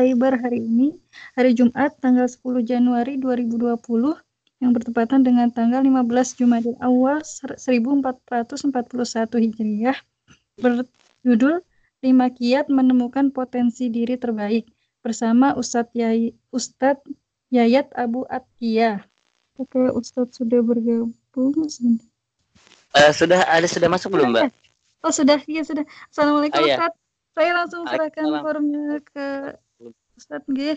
Saibar hari ini, hari Jumat tanggal 10 Januari 2020 yang bertepatan dengan tanggal 15 Jumadil Awal 1441 Hijriah berjudul Lima Kiat Menemukan Potensi Diri Terbaik bersama Ustadz Yay, Ustadz Yayat Abu Atkia. Oke, Ustadz sudah bergabung. Uh, sudah ada sudah masuk belum, Mbak? Oh, sudah. Iya, sudah. Assalamualaikum, ah, iya. Ustadz. Saya langsung serahkan formnya ke Ustadz G.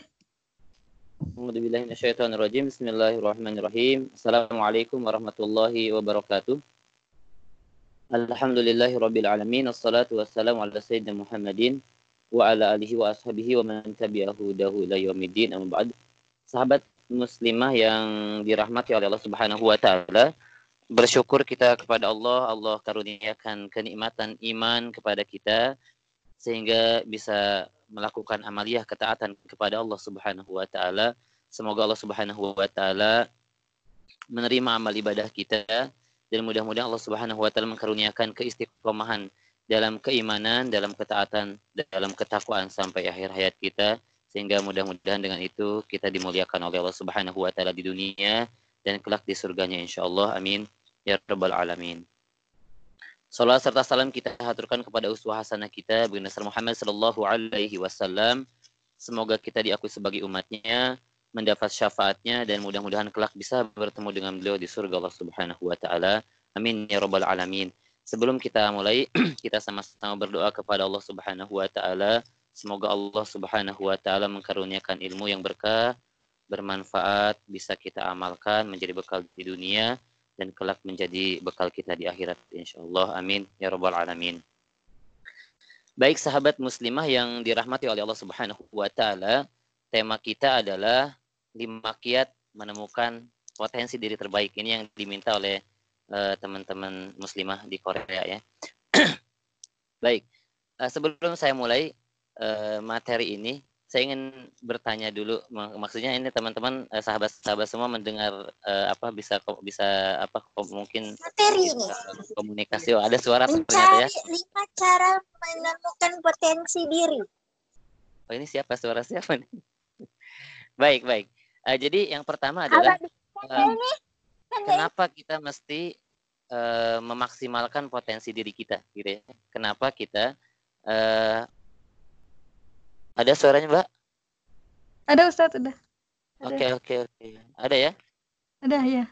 Bismillahirrahmanirrahim. Assalamualaikum warahmatullahi wabarakatuh. Alhamdulillahi rabbil alamin. Assalatu wassalamu ala sayyidina Muhammadin wa ala alihi wa ashabihi wa man tabi'ahu dahu ila yaumiddin. Amma ba'd. Sahabat muslimah yang dirahmati oleh Allah Subhanahu wa taala, bersyukur kita kepada Allah, Allah karuniakan kenikmatan iman kepada kita sehingga bisa melakukan amaliyah ketaatan kepada Allah Subhanahu wa taala. Semoga Allah Subhanahu wa taala menerima amal ibadah kita dan mudah-mudahan Allah Subhanahu wa taala mengkaruniakan keistiqomahan dalam keimanan, dalam ketaatan, dalam ketakwaan sampai akhir hayat kita. Sehingga mudah-mudahan dengan itu kita dimuliakan oleh Allah Subhanahu wa taala di dunia dan kelak di surganya insyaallah amin. Ya rabbal alamin Salam serta salam kita haturkan kepada uswah hasanah kita Baginda Muhammad sallallahu alaihi wasallam. Semoga kita diakui sebagai umatnya, mendapat syafaatnya dan mudah-mudahan kelak bisa bertemu dengan beliau di surga Allah Subhanahu wa taala. Amin ya rabbal alamin. Sebelum kita mulai, kita sama-sama berdoa kepada Allah Subhanahu wa taala. Semoga Allah Subhanahu wa taala mengkaruniakan ilmu yang berkah, bermanfaat, bisa kita amalkan menjadi bekal di dunia dan kelak menjadi bekal kita di akhirat insyaallah. Amin. Ya rabbal alamin. Baik sahabat muslimah yang dirahmati oleh Allah Subhanahu wa taala tema kita adalah lima kiat menemukan potensi diri terbaik. Ini yang diminta oleh uh, teman-teman muslimah di Korea ya. Baik. Uh, sebelum saya mulai uh, materi ini saya ingin bertanya dulu maksudnya ini teman-teman eh, sahabat-sahabat semua mendengar uh, apa bisa bisa apa mungkin materi ini. komunikasi. Oh, ada suara mencari ya? Lima cara menemukan potensi diri. Oh ini siapa? Suara siapa nih? Baik baik. Uh, jadi yang pertama adalah uh, kenapa kita mesti uh, memaksimalkan potensi diri kita gitu ya? Kenapa kita uh, ada suaranya, Mbak? Ada Ustaz, udah. Oke, oke, oke. Ada ya? Ada, ya.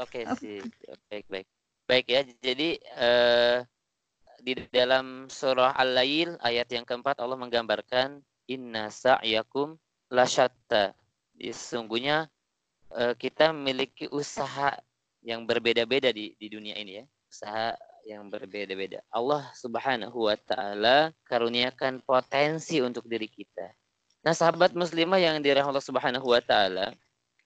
Oke, sih. Baik, baik. Baik ya. Jadi uh, di dalam surah Al-Lail ayat yang keempat Allah menggambarkan inna sa'yakum lasyatta. Sesungguhnya uh, kita memiliki usaha yang berbeda-beda di di dunia ini ya. Usaha yang berbeda-beda. Allah Subhanahu wa taala karuniakan potensi untuk diri kita. Nah, sahabat muslimah yang dirahmati Allah Subhanahu wa taala,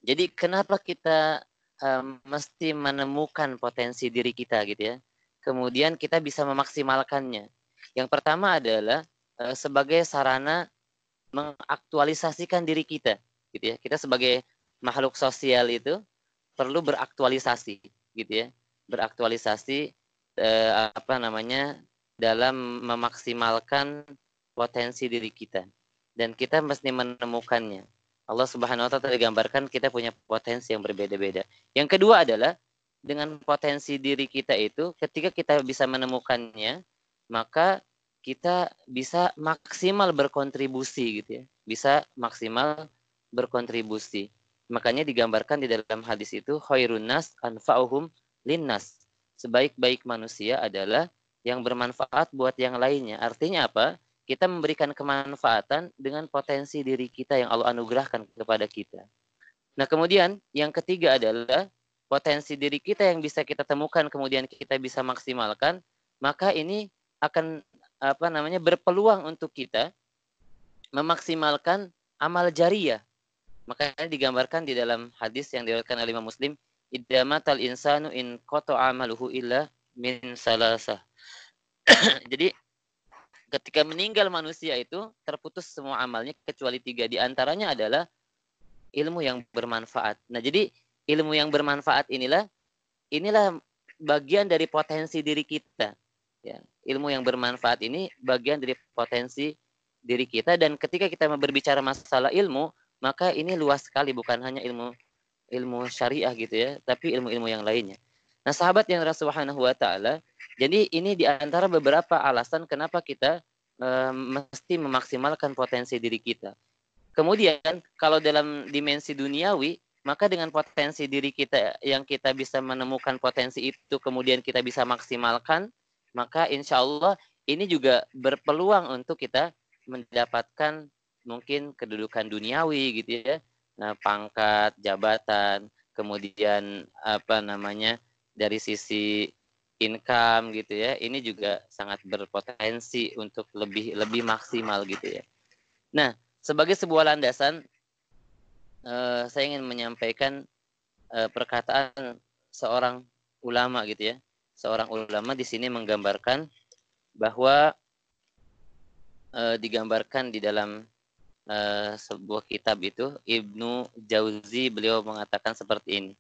jadi kenapa kita um, mesti menemukan potensi diri kita gitu ya. Kemudian kita bisa memaksimalkannya. Yang pertama adalah uh, sebagai sarana mengaktualisasikan diri kita gitu ya. Kita sebagai makhluk sosial itu perlu beraktualisasi gitu ya. Beraktualisasi eh, apa namanya dalam memaksimalkan potensi diri kita dan kita mesti menemukannya. Allah Subhanahu wa taala digambarkan kita punya potensi yang berbeda-beda. Yang kedua adalah dengan potensi diri kita itu ketika kita bisa menemukannya, maka kita bisa maksimal berkontribusi gitu ya. Bisa maksimal berkontribusi. Makanya digambarkan di dalam hadis itu khairun nas anfa'uhum linnas sebaik-baik manusia adalah yang bermanfaat buat yang lainnya. Artinya apa? Kita memberikan kemanfaatan dengan potensi diri kita yang Allah anugerahkan kepada kita. Nah, kemudian yang ketiga adalah potensi diri kita yang bisa kita temukan kemudian kita bisa maksimalkan, maka ini akan apa namanya berpeluang untuk kita memaksimalkan amal jariah. Makanya digambarkan di dalam hadis yang diriwayatkan oleh Imam Muslim, idamatal insanu in koto amaluhu illa min salasah. Jadi ketika meninggal manusia itu terputus semua amalnya kecuali tiga di antaranya adalah ilmu yang bermanfaat. Nah jadi ilmu yang bermanfaat inilah inilah bagian dari potensi diri kita. Ya, ilmu yang bermanfaat ini bagian dari potensi diri kita dan ketika kita berbicara masalah ilmu maka ini luas sekali bukan hanya ilmu ilmu syariah gitu ya tapi ilmu-ilmu yang lainnya. Nah sahabat yang Rasulullah wa taala jadi ini di antara beberapa alasan kenapa kita e, mesti memaksimalkan potensi diri kita. Kemudian kalau dalam dimensi duniawi maka dengan potensi diri kita yang kita bisa menemukan potensi itu kemudian kita bisa maksimalkan maka insya Allah ini juga berpeluang untuk kita mendapatkan mungkin kedudukan duniawi gitu ya nah, pangkat jabatan kemudian apa namanya dari sisi income gitu ya ini juga sangat berpotensi untuk lebih lebih maksimal gitu ya. Nah sebagai sebuah landasan eh, saya ingin menyampaikan eh, perkataan seorang ulama gitu ya. Seorang ulama di sini menggambarkan bahwa uh, digambarkan di dalam uh, sebuah kitab itu Ibnu Jauzi beliau mengatakan seperti ini.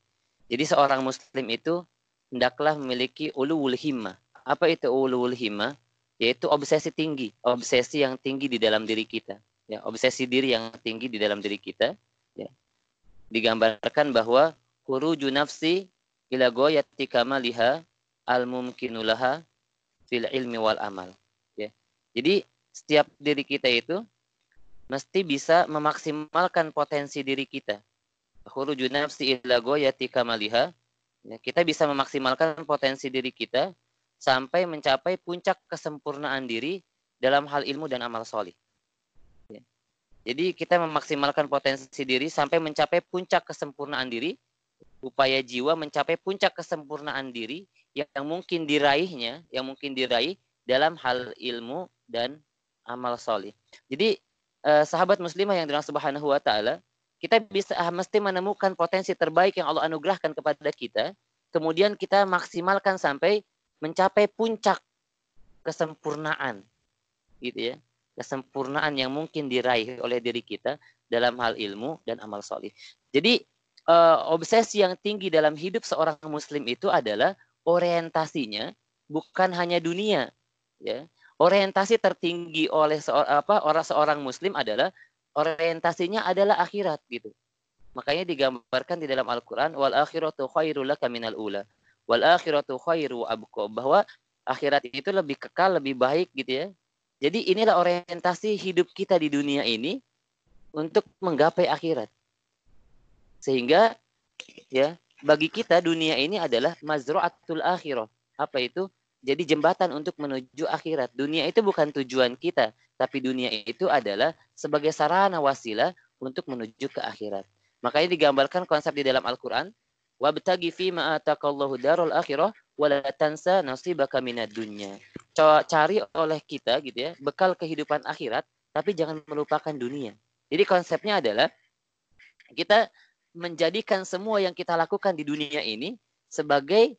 Jadi seorang muslim itu hendaklah memiliki ulul himmah. Apa itu ulul himmah? Yaitu obsesi tinggi, obsesi yang tinggi di dalam diri kita. Ya, obsesi diri yang tinggi di dalam diri kita. Ya. Digambarkan bahwa khuruju nafsi ila goyati kamaliha al-mumkinulaha fil ilmi wal amal. Ya. Jadi setiap diri kita itu mesti bisa memaksimalkan potensi diri kita. Nafsi. Ya, kita bisa memaksimalkan potensi diri kita sampai mencapai puncak kesempurnaan diri dalam hal ilmu dan amal solih. Ya. Jadi kita memaksimalkan potensi diri sampai mencapai puncak kesempurnaan diri, upaya jiwa mencapai puncak kesempurnaan diri yang mungkin diraihnya, yang mungkin diraih dalam hal ilmu dan amal soleh. Jadi eh, sahabat muslimah yang dirahmati Subhanahu wa taala, kita bisa ah, mesti menemukan potensi terbaik yang Allah anugerahkan kepada kita, kemudian kita maksimalkan sampai mencapai puncak kesempurnaan. Gitu ya. Kesempurnaan yang mungkin diraih oleh diri kita dalam hal ilmu dan amal soleh. Jadi eh, obsesi yang tinggi dalam hidup seorang muslim itu adalah orientasinya bukan hanya dunia, ya orientasi tertinggi oleh seorang apa orang seorang muslim adalah orientasinya adalah akhirat gitu. Makanya digambarkan di dalam Al-Qur'an wal akhiratu khairul laka minal ula. Wal akhiratu khairu abqa bahwa akhirat itu lebih kekal, lebih baik gitu ya. Jadi inilah orientasi hidup kita di dunia ini untuk menggapai akhirat. Sehingga ya bagi kita dunia ini adalah mazru'atul akhirah. Apa itu? Jadi jembatan untuk menuju akhirat. Dunia itu bukan tujuan kita, tapi dunia itu adalah sebagai sarana wasilah untuk menuju ke akhirat. Makanya digambarkan konsep di dalam Al-Qur'an, wabtagi fi ma ataqallahu darul akhirah wala tansa nasibaka minad dunya. Cari oleh kita gitu ya, bekal kehidupan akhirat, tapi jangan melupakan dunia. Jadi konsepnya adalah kita menjadikan semua yang kita lakukan di dunia ini sebagai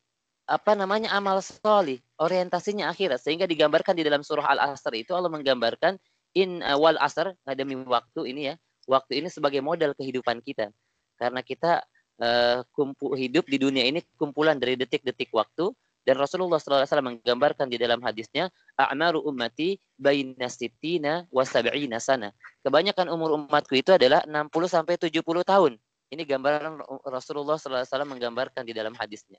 apa namanya amal solih orientasinya akhirat sehingga digambarkan di dalam surah al asr itu Allah menggambarkan in uh, wal asr demi waktu ini ya waktu ini sebagai modal kehidupan kita karena kita uh, kumpul hidup di dunia ini kumpulan dari detik-detik waktu dan Rasulullah SAW menggambarkan di dalam hadisnya a'maru ummati baina sittina wa sana. Kebanyakan umur umatku itu adalah 60 sampai 70 tahun. Ini gambaran Rasulullah SAW menggambarkan di dalam hadisnya.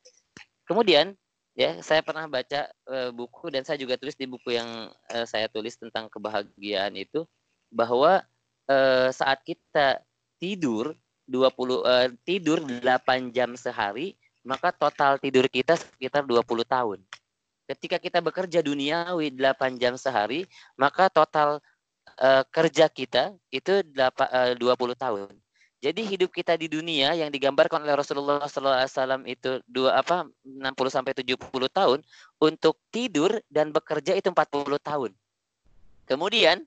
Kemudian ya saya pernah baca uh, buku dan saya juga tulis di buku yang uh, saya tulis tentang kebahagiaan itu bahwa uh, saat kita tidur 20 uh, tidur 8 jam sehari maka total tidur kita sekitar 20 tahun. Ketika kita bekerja duniawi 8 jam sehari, maka total uh, kerja kita itu 8, uh, 20 tahun. Jadi hidup kita di dunia yang digambarkan oleh Rasulullah SAW itu dua apa 60 sampai 70 tahun untuk tidur dan bekerja itu 40 tahun. Kemudian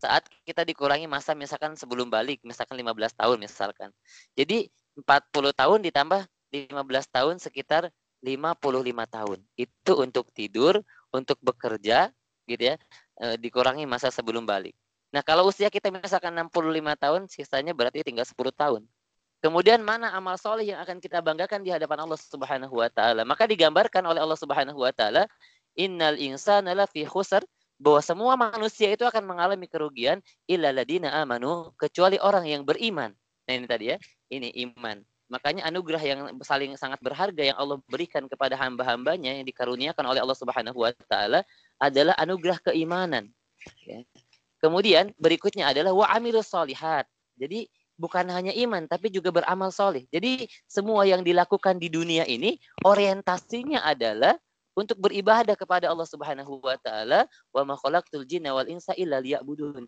saat kita dikurangi masa misalkan sebelum balik misalkan 15 tahun misalkan. Jadi 40 tahun ditambah 15 tahun sekitar 55 tahun. Itu untuk tidur, untuk bekerja gitu ya, eh, dikurangi masa sebelum balik. Nah, kalau usia kita misalkan 65 tahun, sisanya berarti tinggal 10 tahun. Kemudian mana amal soleh yang akan kita banggakan di hadapan Allah Subhanahu wa taala? Maka digambarkan oleh Allah Subhanahu wa taala, "Innal insana lafi khusr bahwa semua manusia itu akan mengalami kerugian illa ladina amanu kecuali orang yang beriman. Nah ini tadi ya, ini iman. Makanya anugerah yang saling sangat berharga yang Allah berikan kepada hamba-hambanya yang dikaruniakan oleh Allah Subhanahu wa taala adalah anugerah keimanan. Ya. Kemudian berikutnya adalah wa amilus solihat. Jadi bukan hanya iman tapi juga beramal soleh. Jadi semua yang dilakukan di dunia ini orientasinya adalah untuk beribadah kepada Allah Subhanahu wa taala wa ma khalaqtul jinna wal insa illa liya'budun.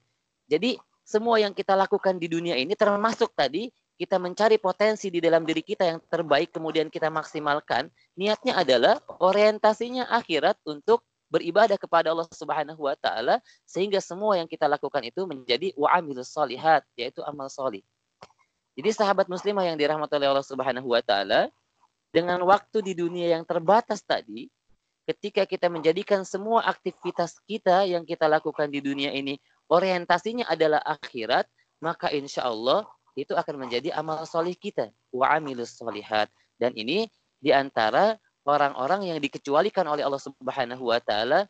Jadi semua yang kita lakukan di dunia ini termasuk tadi kita mencari potensi di dalam diri kita yang terbaik kemudian kita maksimalkan, niatnya adalah orientasinya akhirat untuk beribadah kepada Allah Subhanahu wa taala sehingga semua yang kita lakukan itu menjadi wa amilus solihat yaitu amal solih. Jadi sahabat muslimah yang dirahmati oleh Allah Subhanahu wa taala dengan waktu di dunia yang terbatas tadi ketika kita menjadikan semua aktivitas kita yang kita lakukan di dunia ini orientasinya adalah akhirat, maka insya Allah itu akan menjadi amal solih kita. Wa amilus solihat. Dan ini di antara orang-orang yang dikecualikan oleh Allah Subhanahu wa taala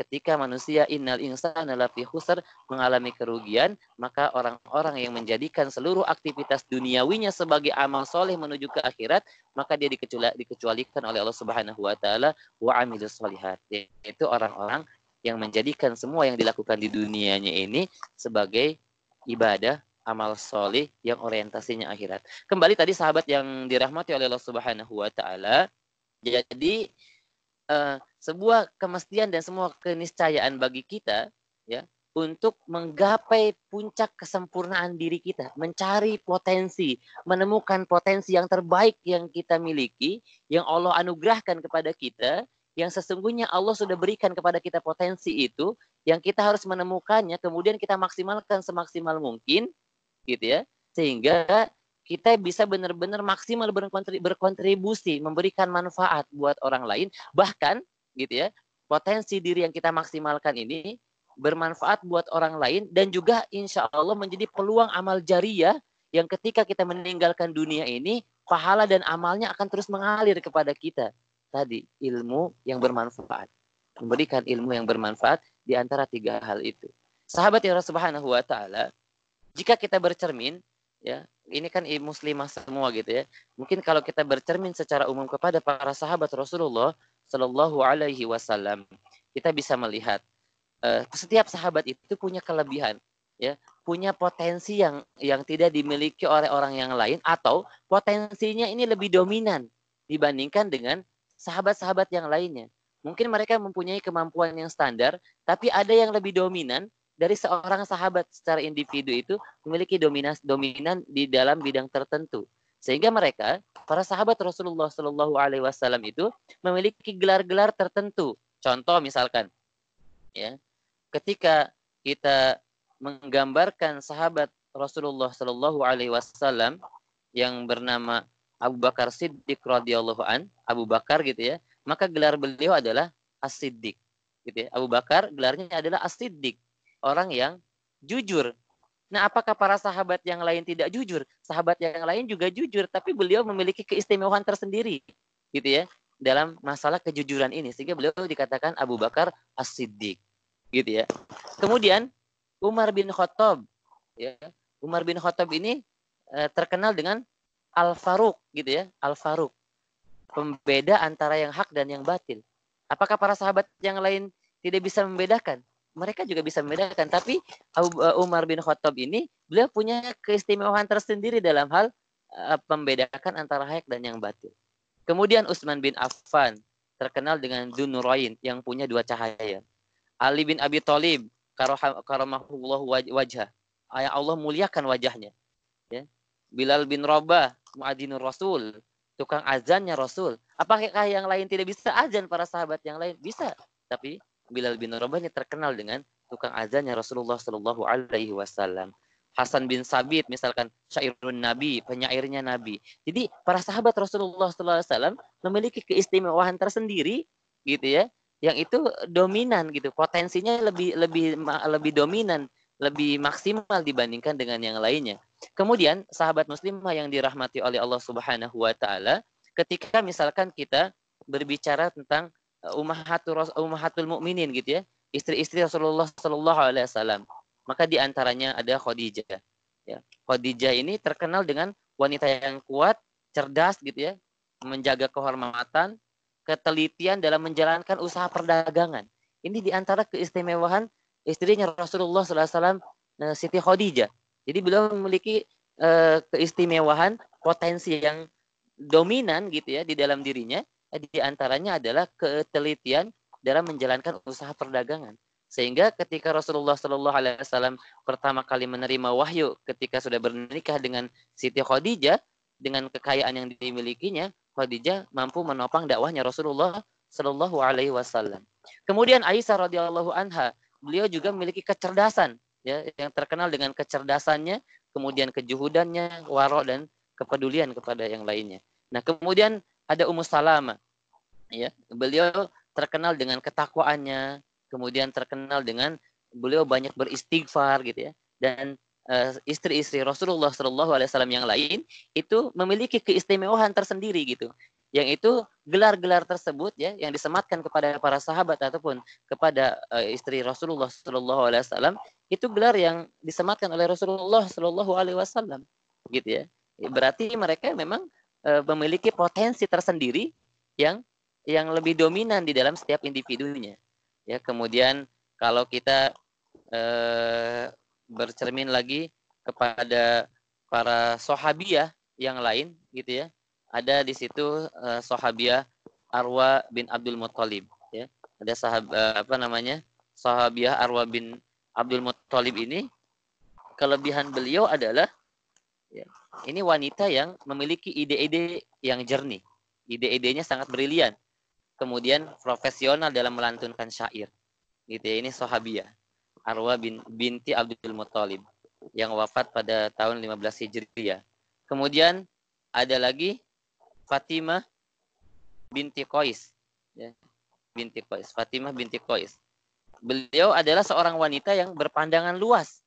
ketika manusia innal insana lafi khusr mengalami kerugian, maka orang-orang yang menjadikan seluruh aktivitas duniawinya sebagai amal soleh menuju ke akhirat, maka dia dikecualikan oleh Allah Subhanahu wa taala wa amilus solihat. Yaitu orang-orang yang menjadikan semua yang dilakukan di dunianya ini sebagai ibadah amal soleh yang orientasinya akhirat. Kembali tadi sahabat yang dirahmati oleh Allah Subhanahu wa taala. Jadi uh, sebuah kemestian dan semua keniscayaan bagi kita ya untuk menggapai puncak kesempurnaan diri kita, mencari potensi, menemukan potensi yang terbaik yang kita miliki, yang Allah anugerahkan kepada kita, yang sesungguhnya Allah sudah berikan kepada kita potensi itu, yang kita harus menemukannya, kemudian kita maksimalkan semaksimal mungkin, gitu ya. Sehingga kita bisa benar-benar maksimal berkontribusi memberikan manfaat buat orang lain bahkan gitu ya potensi diri yang kita maksimalkan ini bermanfaat buat orang lain dan juga insya Allah menjadi peluang amal jariah yang ketika kita meninggalkan dunia ini pahala dan amalnya akan terus mengalir kepada kita. Tadi ilmu yang bermanfaat. Memberikan ilmu yang bermanfaat di antara tiga hal itu. Sahabat ya Subhanahu wa taala jika kita bercermin, ya ini kan muslimah semua gitu ya. Mungkin kalau kita bercermin secara umum kepada para sahabat Rasulullah Shallallahu Alaihi Wasallam, kita bisa melihat uh, setiap sahabat itu punya kelebihan, ya, punya potensi yang yang tidak dimiliki oleh orang yang lain atau potensinya ini lebih dominan dibandingkan dengan sahabat-sahabat yang lainnya. Mungkin mereka mempunyai kemampuan yang standar, tapi ada yang lebih dominan dari seorang sahabat secara individu itu memiliki dominas dominan di dalam bidang tertentu. Sehingga mereka para sahabat Rasulullah Shallallahu Alaihi Wasallam itu memiliki gelar-gelar tertentu. Contoh misalkan ya ketika kita menggambarkan sahabat Rasulullah Shallallahu Alaihi Wasallam yang bernama Abu Bakar Siddiq radhiyallahu an Abu Bakar gitu ya maka gelar beliau adalah As-Siddiq gitu ya. Abu Bakar gelarnya adalah As-Siddiq orang yang jujur. Nah, apakah para sahabat yang lain tidak jujur? Sahabat yang lain juga jujur, tapi beliau memiliki keistimewaan tersendiri, gitu ya, dalam masalah kejujuran ini. Sehingga beliau dikatakan Abu Bakar As-Siddiq, gitu ya. Kemudian Umar bin Khattab, ya, Umar bin Khattab ini eh, terkenal dengan Al Faruq, gitu ya, Al Faruq, pembeda antara yang hak dan yang batil. Apakah para sahabat yang lain tidak bisa membedakan? Mereka juga bisa membedakan. Tapi uh, Umar bin Khattab ini beliau punya keistimewaan tersendiri dalam hal uh, membedakan antara hak dan yang batil. Kemudian Utsman bin Affan terkenal dengan Dunurain yang punya dua cahaya. Ali bin Abi Thalib karamahullah wajah. Ayah Allah muliakan wajahnya. Ya. Bilal bin Rabah muadzinur Rasul, tukang azannya Rasul. Apakah yang lain tidak bisa azan para sahabat yang lain? Bisa. Tapi Bilal bin Rabah ini terkenal dengan tukang azannya Rasulullah Shallallahu Alaihi Wasallam. Hasan bin Sabit misalkan syairun Nabi, penyairnya Nabi. Jadi para sahabat Rasulullah Sallallahu Alaihi Wasallam memiliki keistimewaan tersendiri, gitu ya, yang itu dominan gitu, potensinya lebih lebih lebih dominan, lebih maksimal dibandingkan dengan yang lainnya. Kemudian sahabat muslimah yang dirahmati oleh Allah Subhanahu Wa Taala, ketika misalkan kita berbicara tentang ummahatul ummahatul mukminin gitu ya. istri-istri Rasulullah Shallallahu Alaihi Wasallam. Maka di antaranya ada Khadijah. Ya. Khadijah ini terkenal dengan wanita yang kuat, cerdas gitu ya, menjaga kehormatan, ketelitian dalam menjalankan usaha perdagangan. Ini di antara keistimewaan istrinya Rasulullah SAW, eh, Siti Khadijah. Jadi beliau memiliki uh, keistimewaan potensi yang dominan gitu ya di dalam dirinya. Di antaranya adalah ketelitian dalam menjalankan usaha perdagangan. Sehingga ketika Rasulullah Shallallahu Alaihi Wasallam pertama kali menerima wahyu ketika sudah bernikah dengan Siti Khadijah dengan kekayaan yang dimilikinya, Khadijah mampu menopang dakwahnya Rasulullah Shallallahu Alaihi Wasallam. Kemudian Aisyah radhiyallahu anha, beliau juga memiliki kecerdasan ya yang terkenal dengan kecerdasannya, kemudian kejuhudannya, warok dan kepedulian kepada yang lainnya. Nah, kemudian ada Ummu Salama. Ya, beliau terkenal dengan ketakwaannya, kemudian terkenal dengan beliau banyak beristighfar gitu ya. Dan uh, istri-istri Rasulullah Shallallahu Alaihi Wasallam yang lain itu memiliki keistimewaan tersendiri gitu yang itu gelar-gelar tersebut ya yang disematkan kepada para sahabat ataupun kepada uh, istri Rasulullah Shallallahu Alaihi Wasallam itu gelar yang disematkan oleh Rasulullah Shallallahu Alaihi Wasallam gitu ya berarti mereka memang memiliki potensi tersendiri yang yang lebih dominan di dalam setiap individunya ya kemudian kalau kita uh, bercermin lagi kepada para sahabiah yang lain gitu ya ada di situ uh, sahabiah Arwa bin Abdul Muthalib ya. Ada sahab uh, apa namanya? Sahabiah Arwa bin Abdul Muthalib ini kelebihan beliau adalah ya, ini wanita yang memiliki ide-ide yang jernih. Ide-idenya sangat brilian. Kemudian profesional dalam melantunkan syair. Gitu ya, ini sahabiah Arwa bin binti Abdul Muthalib yang wafat pada tahun 15 Hijriah. Kemudian ada lagi Fatimah binti Qais. Ya. Binti Qais. Fatimah binti Qais. Beliau adalah seorang wanita yang berpandangan luas.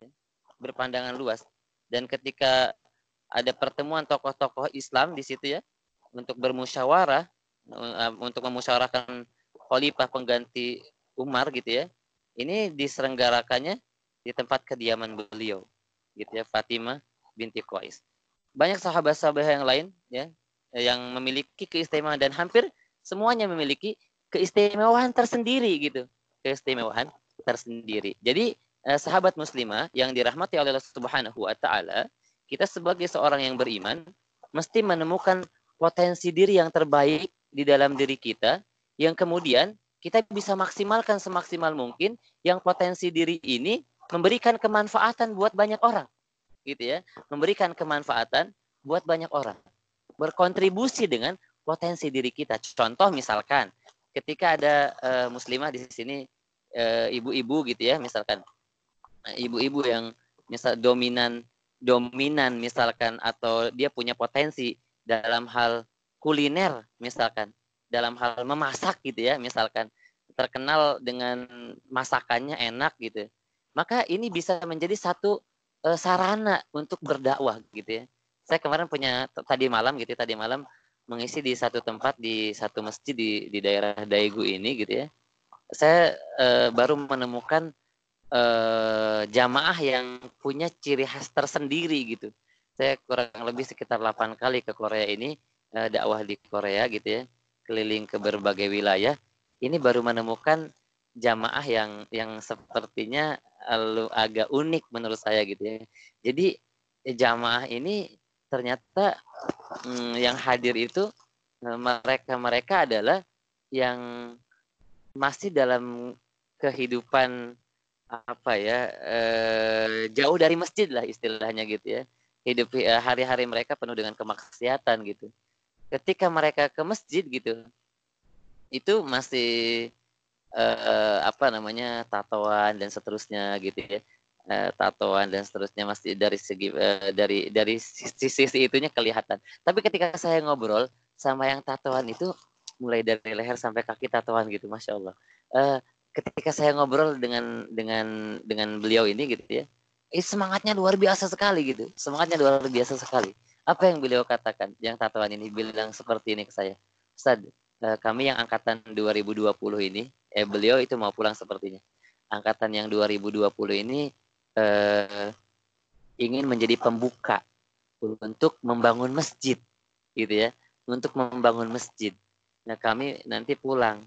Ya. Berpandangan luas. Dan ketika ada pertemuan tokoh-tokoh Islam di situ ya, untuk bermusyawarah, untuk memusyawarahkan khalifah pengganti Umar gitu ya, ini diselenggarakannya di tempat kediaman beliau, gitu ya, Fatimah binti Qais. Banyak sahabat-sahabat yang lain ya yang memiliki keistimewaan dan hampir semuanya memiliki keistimewaan tersendiri gitu. Keistimewaan tersendiri. Jadi eh, sahabat muslimah yang dirahmati oleh Allah Subhanahu wa taala kita sebagai seorang yang beriman mesti menemukan potensi diri yang terbaik di dalam diri kita yang kemudian kita bisa maksimalkan semaksimal mungkin yang potensi diri ini memberikan kemanfaatan buat banyak orang gitu ya, memberikan kemanfaatan buat banyak orang. Berkontribusi dengan potensi diri kita. Contoh misalkan ketika ada uh, muslimah di sini uh, ibu-ibu gitu ya, misalkan ibu-ibu yang misal dominan dominan misalkan atau dia punya potensi dalam hal kuliner misalkan, dalam hal memasak gitu ya, misalkan terkenal dengan masakannya enak gitu. Maka ini bisa menjadi satu uh, sarana untuk berdakwah gitu ya. Saya kemarin punya tadi malam gitu ya, tadi malam mengisi di satu tempat di satu masjid di di daerah Daegu ini gitu ya. Saya uh, baru menemukan uh, jamaah yang punya ciri khas tersendiri gitu. Saya kurang lebih sekitar 8 kali ke Korea ini uh, dakwah di Korea gitu ya, keliling ke berbagai wilayah. Ini baru menemukan jamaah yang yang sepertinya agak unik menurut saya gitu ya. Jadi jamaah ini ternyata hmm, yang hadir itu mereka-mereka adalah yang masih dalam kehidupan apa ya eh, jauh dari masjid lah istilahnya gitu ya. Hidup eh, hari-hari mereka penuh dengan kemaksiatan gitu. Ketika mereka ke masjid gitu itu masih uh, apa namanya tatoan dan seterusnya gitu ya. Uh, tatoan dan seterusnya masih dari segi uh, dari dari sisi, sisi itunya kelihatan. Tapi ketika saya ngobrol sama yang tatoan itu mulai dari leher sampai kaki tatoan gitu masya allah. Uh, ketika saya ngobrol dengan dengan dengan beliau ini gitu ya eh, semangatnya luar biasa sekali gitu. Semangatnya luar biasa sekali. Apa yang beliau katakan yang tatoan ini bilang seperti ini ke saya. Ustaz uh, kami yang angkatan 2020 ini, eh beliau itu mau pulang sepertinya. Angkatan yang 2020 ini uh, ingin menjadi pembuka untuk membangun masjid, gitu ya, untuk membangun masjid. Nah kami nanti pulang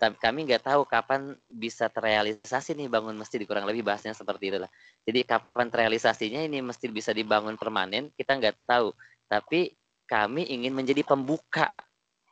tapi kami nggak tahu kapan bisa terrealisasi nih bangun masjid kurang lebih bahasnya seperti itulah jadi kapan terrealisasinya ini masjid bisa dibangun permanen kita nggak tahu. Tapi kami ingin menjadi pembuka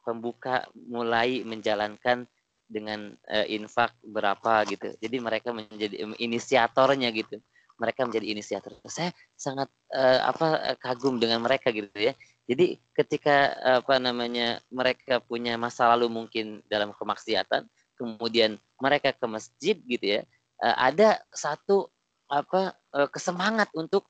pembuka mulai menjalankan dengan uh, infak berapa gitu. Jadi mereka menjadi inisiatornya gitu. Mereka menjadi inisiator. Saya sangat uh, apa kagum dengan mereka gitu ya jadi ketika apa namanya mereka punya masa lalu mungkin dalam kemaksiatan, kemudian mereka ke masjid gitu ya, eh, ada satu apa eh, kesemangat untuk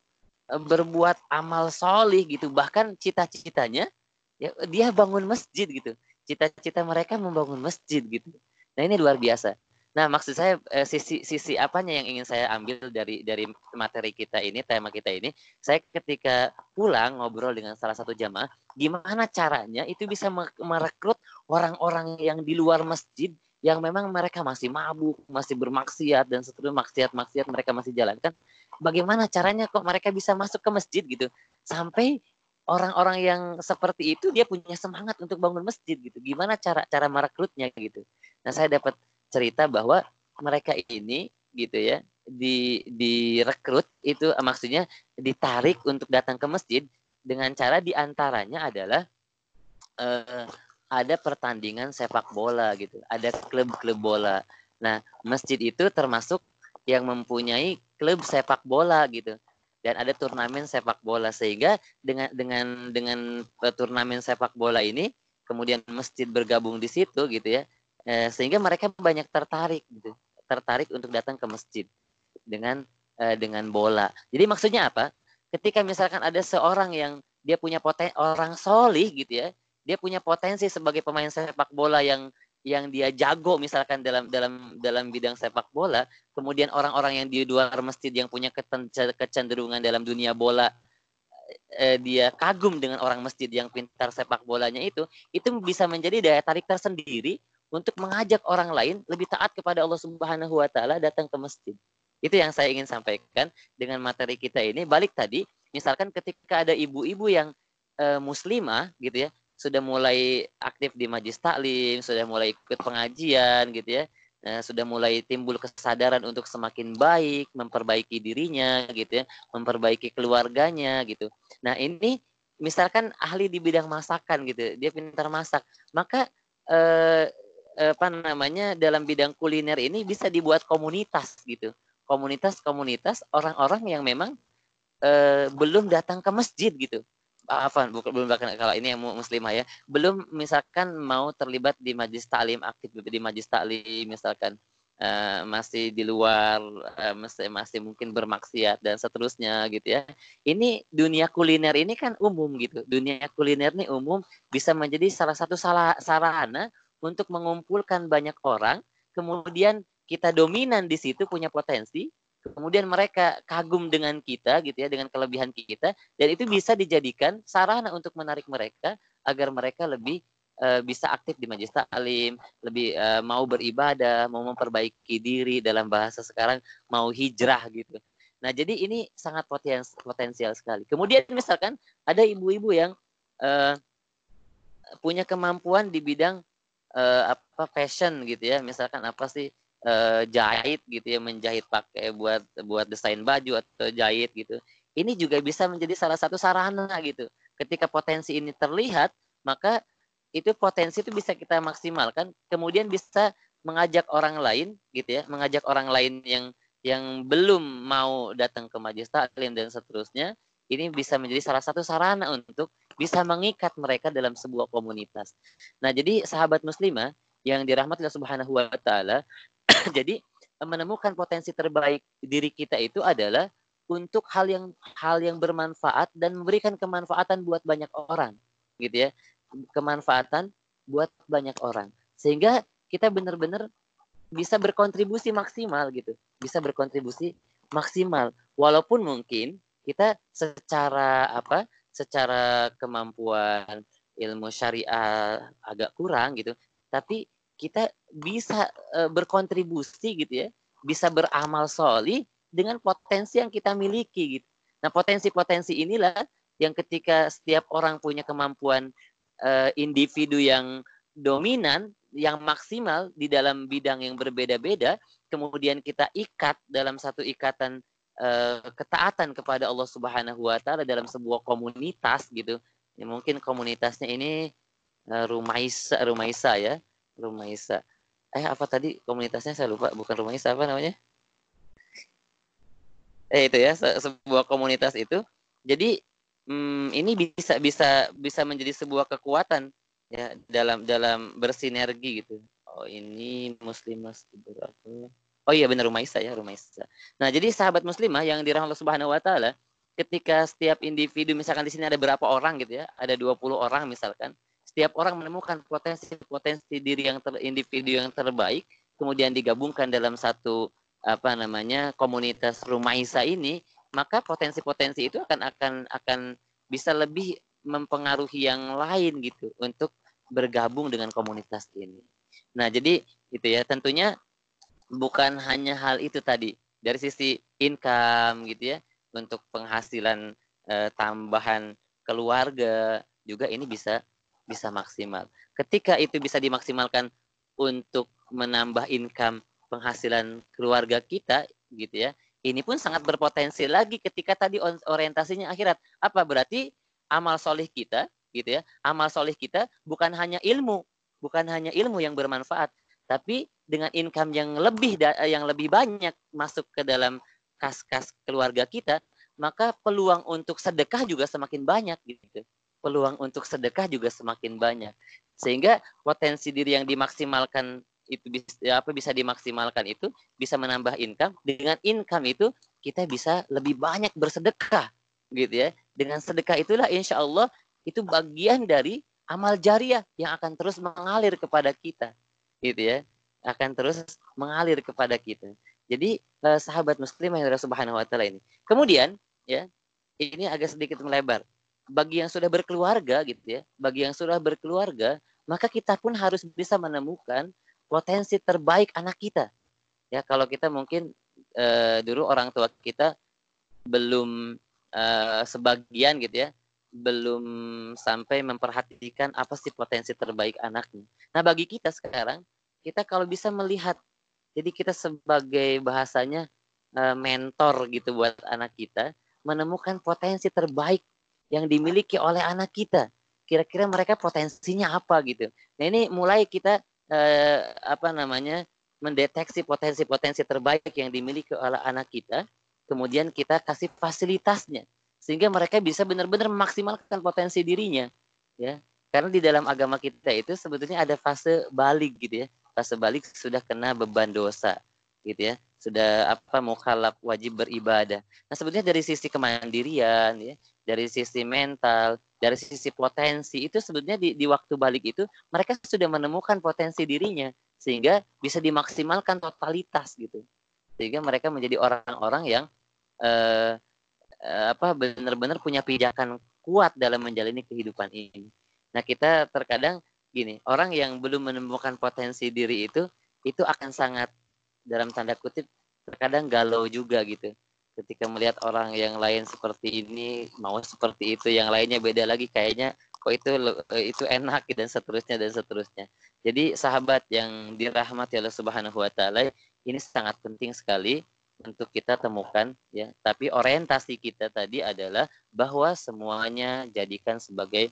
eh, berbuat amal solih gitu, bahkan cita-citanya ya dia bangun masjid gitu, cita-cita mereka membangun masjid gitu. Nah ini luar biasa. Nah, maksud saya eh, sisi sisi apanya yang ingin saya ambil dari dari materi kita ini, tema kita ini, saya ketika pulang ngobrol dengan salah satu jamaah, gimana caranya itu bisa merekrut orang-orang yang di luar masjid yang memang mereka masih mabuk, masih bermaksiat dan seterusnya maksiat-maksiat mereka masih jalankan. Bagaimana caranya kok mereka bisa masuk ke masjid gitu? Sampai orang-orang yang seperti itu dia punya semangat untuk bangun masjid gitu. Gimana cara cara merekrutnya gitu. Nah, saya dapat cerita bahwa mereka ini gitu ya di direkrut itu eh, maksudnya ditarik untuk datang ke masjid dengan cara di antaranya adalah uh, ada pertandingan sepak bola gitu. Ada klub-klub bola. Nah masjid itu termasuk yang mempunyai klub sepak bola gitu. Dan ada turnamen sepak bola. Sehingga dengan dengan dengan uh, turnamen sepak bola ini kemudian masjid bergabung di situ gitu ya eh, sehingga mereka banyak tertarik gitu tertarik untuk datang ke masjid dengan eh, dengan bola. Jadi maksudnya apa? Ketika misalkan ada seorang yang dia punya potensi orang solih gitu ya dia punya potensi sebagai pemain sepak bola yang yang dia jago misalkan dalam dalam dalam bidang sepak bola kemudian orang-orang yang di luar masjid yang punya kecenderungan dalam dunia bola eh, dia kagum dengan orang masjid yang pintar sepak bolanya itu itu bisa menjadi daya tarik tersendiri untuk mengajak orang lain lebih taat kepada Allah Subhanahu wa taala datang ke masjid. Itu yang saya ingin sampaikan dengan materi kita ini. Balik tadi, misalkan ketika ada ibu-ibu yang e, muslimah gitu ya, sudah mulai aktif di majlis taklim, sudah mulai ikut pengajian gitu ya, e, sudah mulai timbul kesadaran untuk semakin baik, memperbaiki dirinya gitu ya, memperbaiki keluarganya gitu. Nah, ini misalkan ahli di bidang masakan gitu, dia pintar masak, maka eh, apa namanya dalam bidang kuliner ini bisa dibuat komunitas gitu. Komunitas-komunitas orang-orang yang memang eh, belum datang ke masjid gitu. Apa bukan belum bahkan kalau ini yang muslimah ya. Belum misalkan mau terlibat di majlis taklim aktif di majlis taklim misalkan uh, masih di luar uh, masih masih mungkin bermaksiat dan seterusnya gitu ya. Ini dunia kuliner ini kan umum gitu. Dunia kuliner ini umum bisa menjadi salah satu sarana untuk mengumpulkan banyak orang, kemudian kita dominan di situ punya potensi, kemudian mereka kagum dengan kita gitu ya, dengan kelebihan kita, dan itu bisa dijadikan sarana untuk menarik mereka agar mereka lebih uh, bisa aktif di majelis taklim, lebih uh, mau beribadah, mau memperbaiki diri dalam bahasa sekarang, mau hijrah gitu. Nah, jadi ini sangat potensial sekali. Kemudian misalkan ada ibu-ibu yang uh, punya kemampuan di bidang uh, apa fashion gitu ya. Misalkan apa sih uh, jahit gitu ya menjahit pakai buat buat desain baju atau jahit gitu. Ini juga bisa menjadi salah satu sarana gitu. Ketika potensi ini terlihat maka itu potensi itu bisa kita maksimalkan. Kemudian bisa mengajak orang lain gitu ya mengajak orang lain yang yang belum mau datang ke majelis taklim dan seterusnya ini bisa menjadi salah satu sarana untuk bisa mengikat mereka dalam sebuah komunitas. Nah, jadi sahabat muslimah yang dirahmati Allah Subhanahu wa taala, jadi menemukan potensi terbaik diri kita itu adalah untuk hal yang hal yang bermanfaat dan memberikan kemanfaatan buat banyak orang, gitu ya. Kemanfaatan buat banyak orang. Sehingga kita benar-benar bisa berkontribusi maksimal gitu. Bisa berkontribusi maksimal walaupun mungkin kita secara apa secara kemampuan ilmu syariah agak kurang gitu, tapi kita bisa e, berkontribusi gitu ya, bisa beramal soli dengan potensi yang kita miliki gitu. Nah, potensi-potensi inilah yang ketika setiap orang punya kemampuan e, individu yang dominan, yang maksimal di dalam bidang yang berbeda-beda, kemudian kita ikat dalam satu ikatan e, ketaatan kepada Allah Subhanahu wa taala dalam sebuah komunitas gitu. Ya, mungkin komunitasnya ini e, Rumaisa Rumaisa ya Rumaisa. Eh apa tadi komunitasnya saya lupa, bukan Rumaisa apa namanya? Eh itu ya se sebuah komunitas itu. Jadi hmm, ini bisa bisa bisa menjadi sebuah kekuatan ya dalam dalam bersinergi gitu. Oh ini muslimah Oh iya benar Rumaisa ya Rumaisa. Nah jadi sahabat muslimah yang dirahmati Allah Subhanahu Wa Taala, ketika setiap individu misalkan di sini ada berapa orang gitu ya, ada 20 orang misalkan, setiap orang menemukan potensi-potensi diri yang ter, individu yang terbaik, kemudian digabungkan dalam satu apa namanya komunitas Rumaisa ini, maka potensi-potensi itu akan akan akan bisa lebih mempengaruhi yang lain gitu untuk bergabung dengan komunitas ini. Nah, jadi itu ya tentunya bukan hanya hal itu tadi dari sisi income gitu ya untuk penghasilan eh, tambahan keluarga juga ini bisa bisa maksimal. Ketika itu bisa dimaksimalkan untuk menambah income penghasilan keluarga kita gitu ya. Ini pun sangat berpotensi lagi ketika tadi orientasinya akhirat. Apa berarti amal solih kita gitu ya. Amal solih kita bukan hanya ilmu, bukan hanya ilmu yang bermanfaat, tapi dengan income yang lebih yang lebih banyak masuk ke dalam kas-kas keluarga kita, maka peluang untuk sedekah juga semakin banyak gitu peluang untuk sedekah juga semakin banyak. Sehingga potensi diri yang dimaksimalkan itu bisa apa bisa dimaksimalkan itu bisa menambah income. Dengan income itu kita bisa lebih banyak bersedekah gitu ya. Dengan sedekah itulah insya Allah itu bagian dari amal jariah yang akan terus mengalir kepada kita gitu ya akan terus mengalir kepada kita. Jadi eh, sahabat muslim yang subhanahu wa taala ini. Kemudian ya ini agak sedikit melebar. Bagi yang sudah berkeluarga gitu ya, bagi yang sudah berkeluarga, maka kita pun harus bisa menemukan potensi terbaik anak kita. Ya, kalau kita mungkin uh, dulu orang tua kita belum uh, sebagian gitu ya, belum sampai memperhatikan apa sih potensi terbaik anaknya. Nah, bagi kita sekarang, kita kalau bisa melihat, jadi kita sebagai bahasanya uh, mentor gitu buat anak kita, menemukan potensi terbaik yang dimiliki oleh anak kita. Kira-kira mereka potensinya apa gitu. Nah ini mulai kita eh, apa namanya mendeteksi potensi-potensi terbaik yang dimiliki oleh anak kita, kemudian kita kasih fasilitasnya sehingga mereka bisa benar-benar memaksimalkan potensi dirinya, ya. Karena di dalam agama kita itu sebetulnya ada fase balik gitu ya. Fase balik sudah kena beban dosa, gitu ya. Sudah apa mukhalaf wajib beribadah. Nah, sebetulnya dari sisi kemandirian ya, dari sisi mental, dari sisi potensi itu sebetulnya di, di waktu balik itu mereka sudah menemukan potensi dirinya sehingga bisa dimaksimalkan totalitas gitu sehingga mereka menjadi orang-orang yang eh, apa benar-benar punya pijakan kuat dalam menjalani kehidupan ini. Nah kita terkadang gini orang yang belum menemukan potensi diri itu itu akan sangat dalam tanda kutip terkadang galau juga gitu. Ketika melihat orang yang lain seperti ini mau seperti itu yang lainnya beda lagi kayaknya kok itu eh, itu enak dan seterusnya dan seterusnya. Jadi sahabat yang dirahmati Allah Subhanahu wa taala ini sangat penting sekali untuk kita temukan ya tapi orientasi kita tadi adalah bahwa semuanya jadikan sebagai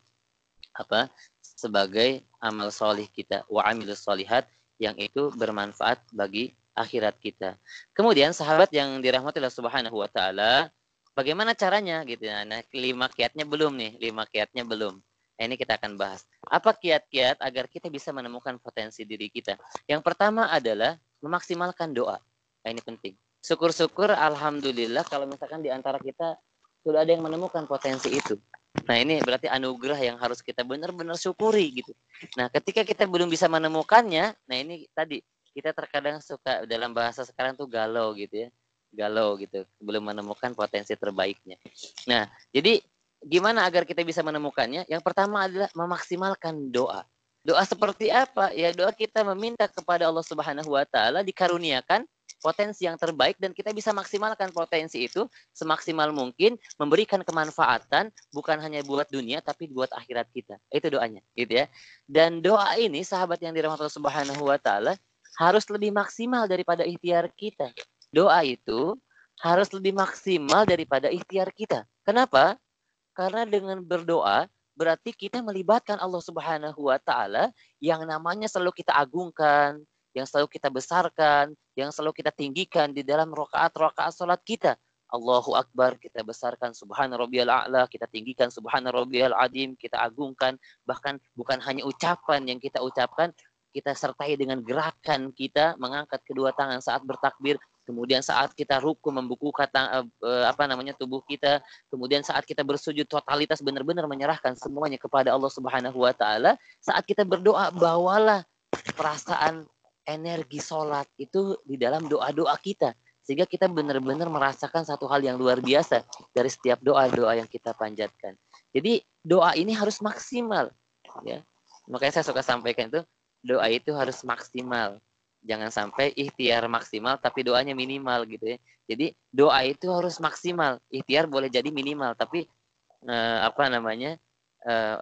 apa sebagai amal solih kita wa amilus solihat yang itu bermanfaat bagi akhirat kita. Kemudian sahabat yang dirahmati Allah Subhanahu wa taala, bagaimana caranya gitu ya. Nah, lima kiatnya belum nih, lima kiatnya belum. Nah, ini kita akan bahas. Apa kiat-kiat agar kita bisa menemukan potensi diri kita? Yang pertama adalah memaksimalkan doa. Nah, ini penting. Syukur-syukur alhamdulillah kalau misalkan di antara kita sudah ada yang menemukan potensi itu. Nah, ini berarti anugerah yang harus kita benar-benar syukuri gitu. Nah, ketika kita belum bisa menemukannya, nah ini tadi kita terkadang suka dalam bahasa sekarang tuh galau gitu ya galau gitu belum menemukan potensi terbaiknya nah jadi gimana agar kita bisa menemukannya? Yang pertama adalah memaksimalkan doa. Doa seperti apa? Ya doa kita meminta kepada Allah Subhanahu wa taala dikaruniakan potensi yang terbaik dan kita bisa maksimalkan potensi itu semaksimal mungkin memberikan kemanfaatan bukan hanya buat dunia tapi buat akhirat kita. Itu doanya, gitu ya. Dan doa ini sahabat yang dirahmati Allah Subhanahu wa taala harus lebih maksimal daripada ikhtiar kita. Doa itu harus lebih maksimal daripada ikhtiar kita. Kenapa? Karena dengan berdoa berarti kita melibatkan Allah Subhanahu wa taala yang namanya selalu kita agungkan, yang selalu kita besarkan, yang selalu kita tinggikan di dalam rakaat-rakaat salat kita. Allahu Akbar, kita besarkan. Subhana rabbiyal a'la, kita tinggikan. Subhana rabbiyal adim, kita agungkan, bahkan bukan hanya ucapan yang kita ucapkan, kita sertai dengan gerakan kita mengangkat kedua tangan saat bertakbir, kemudian saat kita ruku membuku kata uh, apa namanya tubuh kita, kemudian saat kita bersujud totalitas benar-benar menyerahkan semuanya kepada Allah Subhanahu wa taala, saat kita berdoa bawalah perasaan energi sholat itu di dalam doa-doa kita sehingga kita benar-benar merasakan satu hal yang luar biasa dari setiap doa-doa yang kita panjatkan. Jadi doa ini harus maksimal ya. Makanya saya suka sampaikan itu doa itu harus maksimal jangan sampai ikhtiar maksimal tapi doanya minimal gitu ya. Jadi doa itu harus maksimal. Ikhtiar boleh jadi minimal tapi eh, apa namanya? Eh,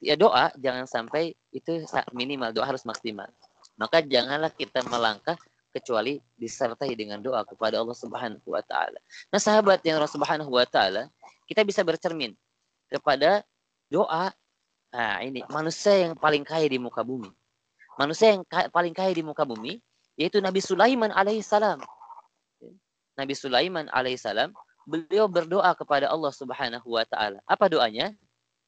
ya doa jangan sampai itu minimal, doa harus maksimal. Maka janganlah kita melangkah kecuali disertai dengan doa kepada Allah Subhanahu wa taala. Nah, sahabat yang Allah Subhanahu wa taala, kita bisa bercermin kepada doa nah ini manusia yang paling kaya di muka bumi manusia yang paling kaya di muka bumi yaitu Nabi Sulaiman alaihissalam. Nabi Sulaiman alaihissalam beliau berdoa kepada Allah Subhanahu wa taala. Apa doanya?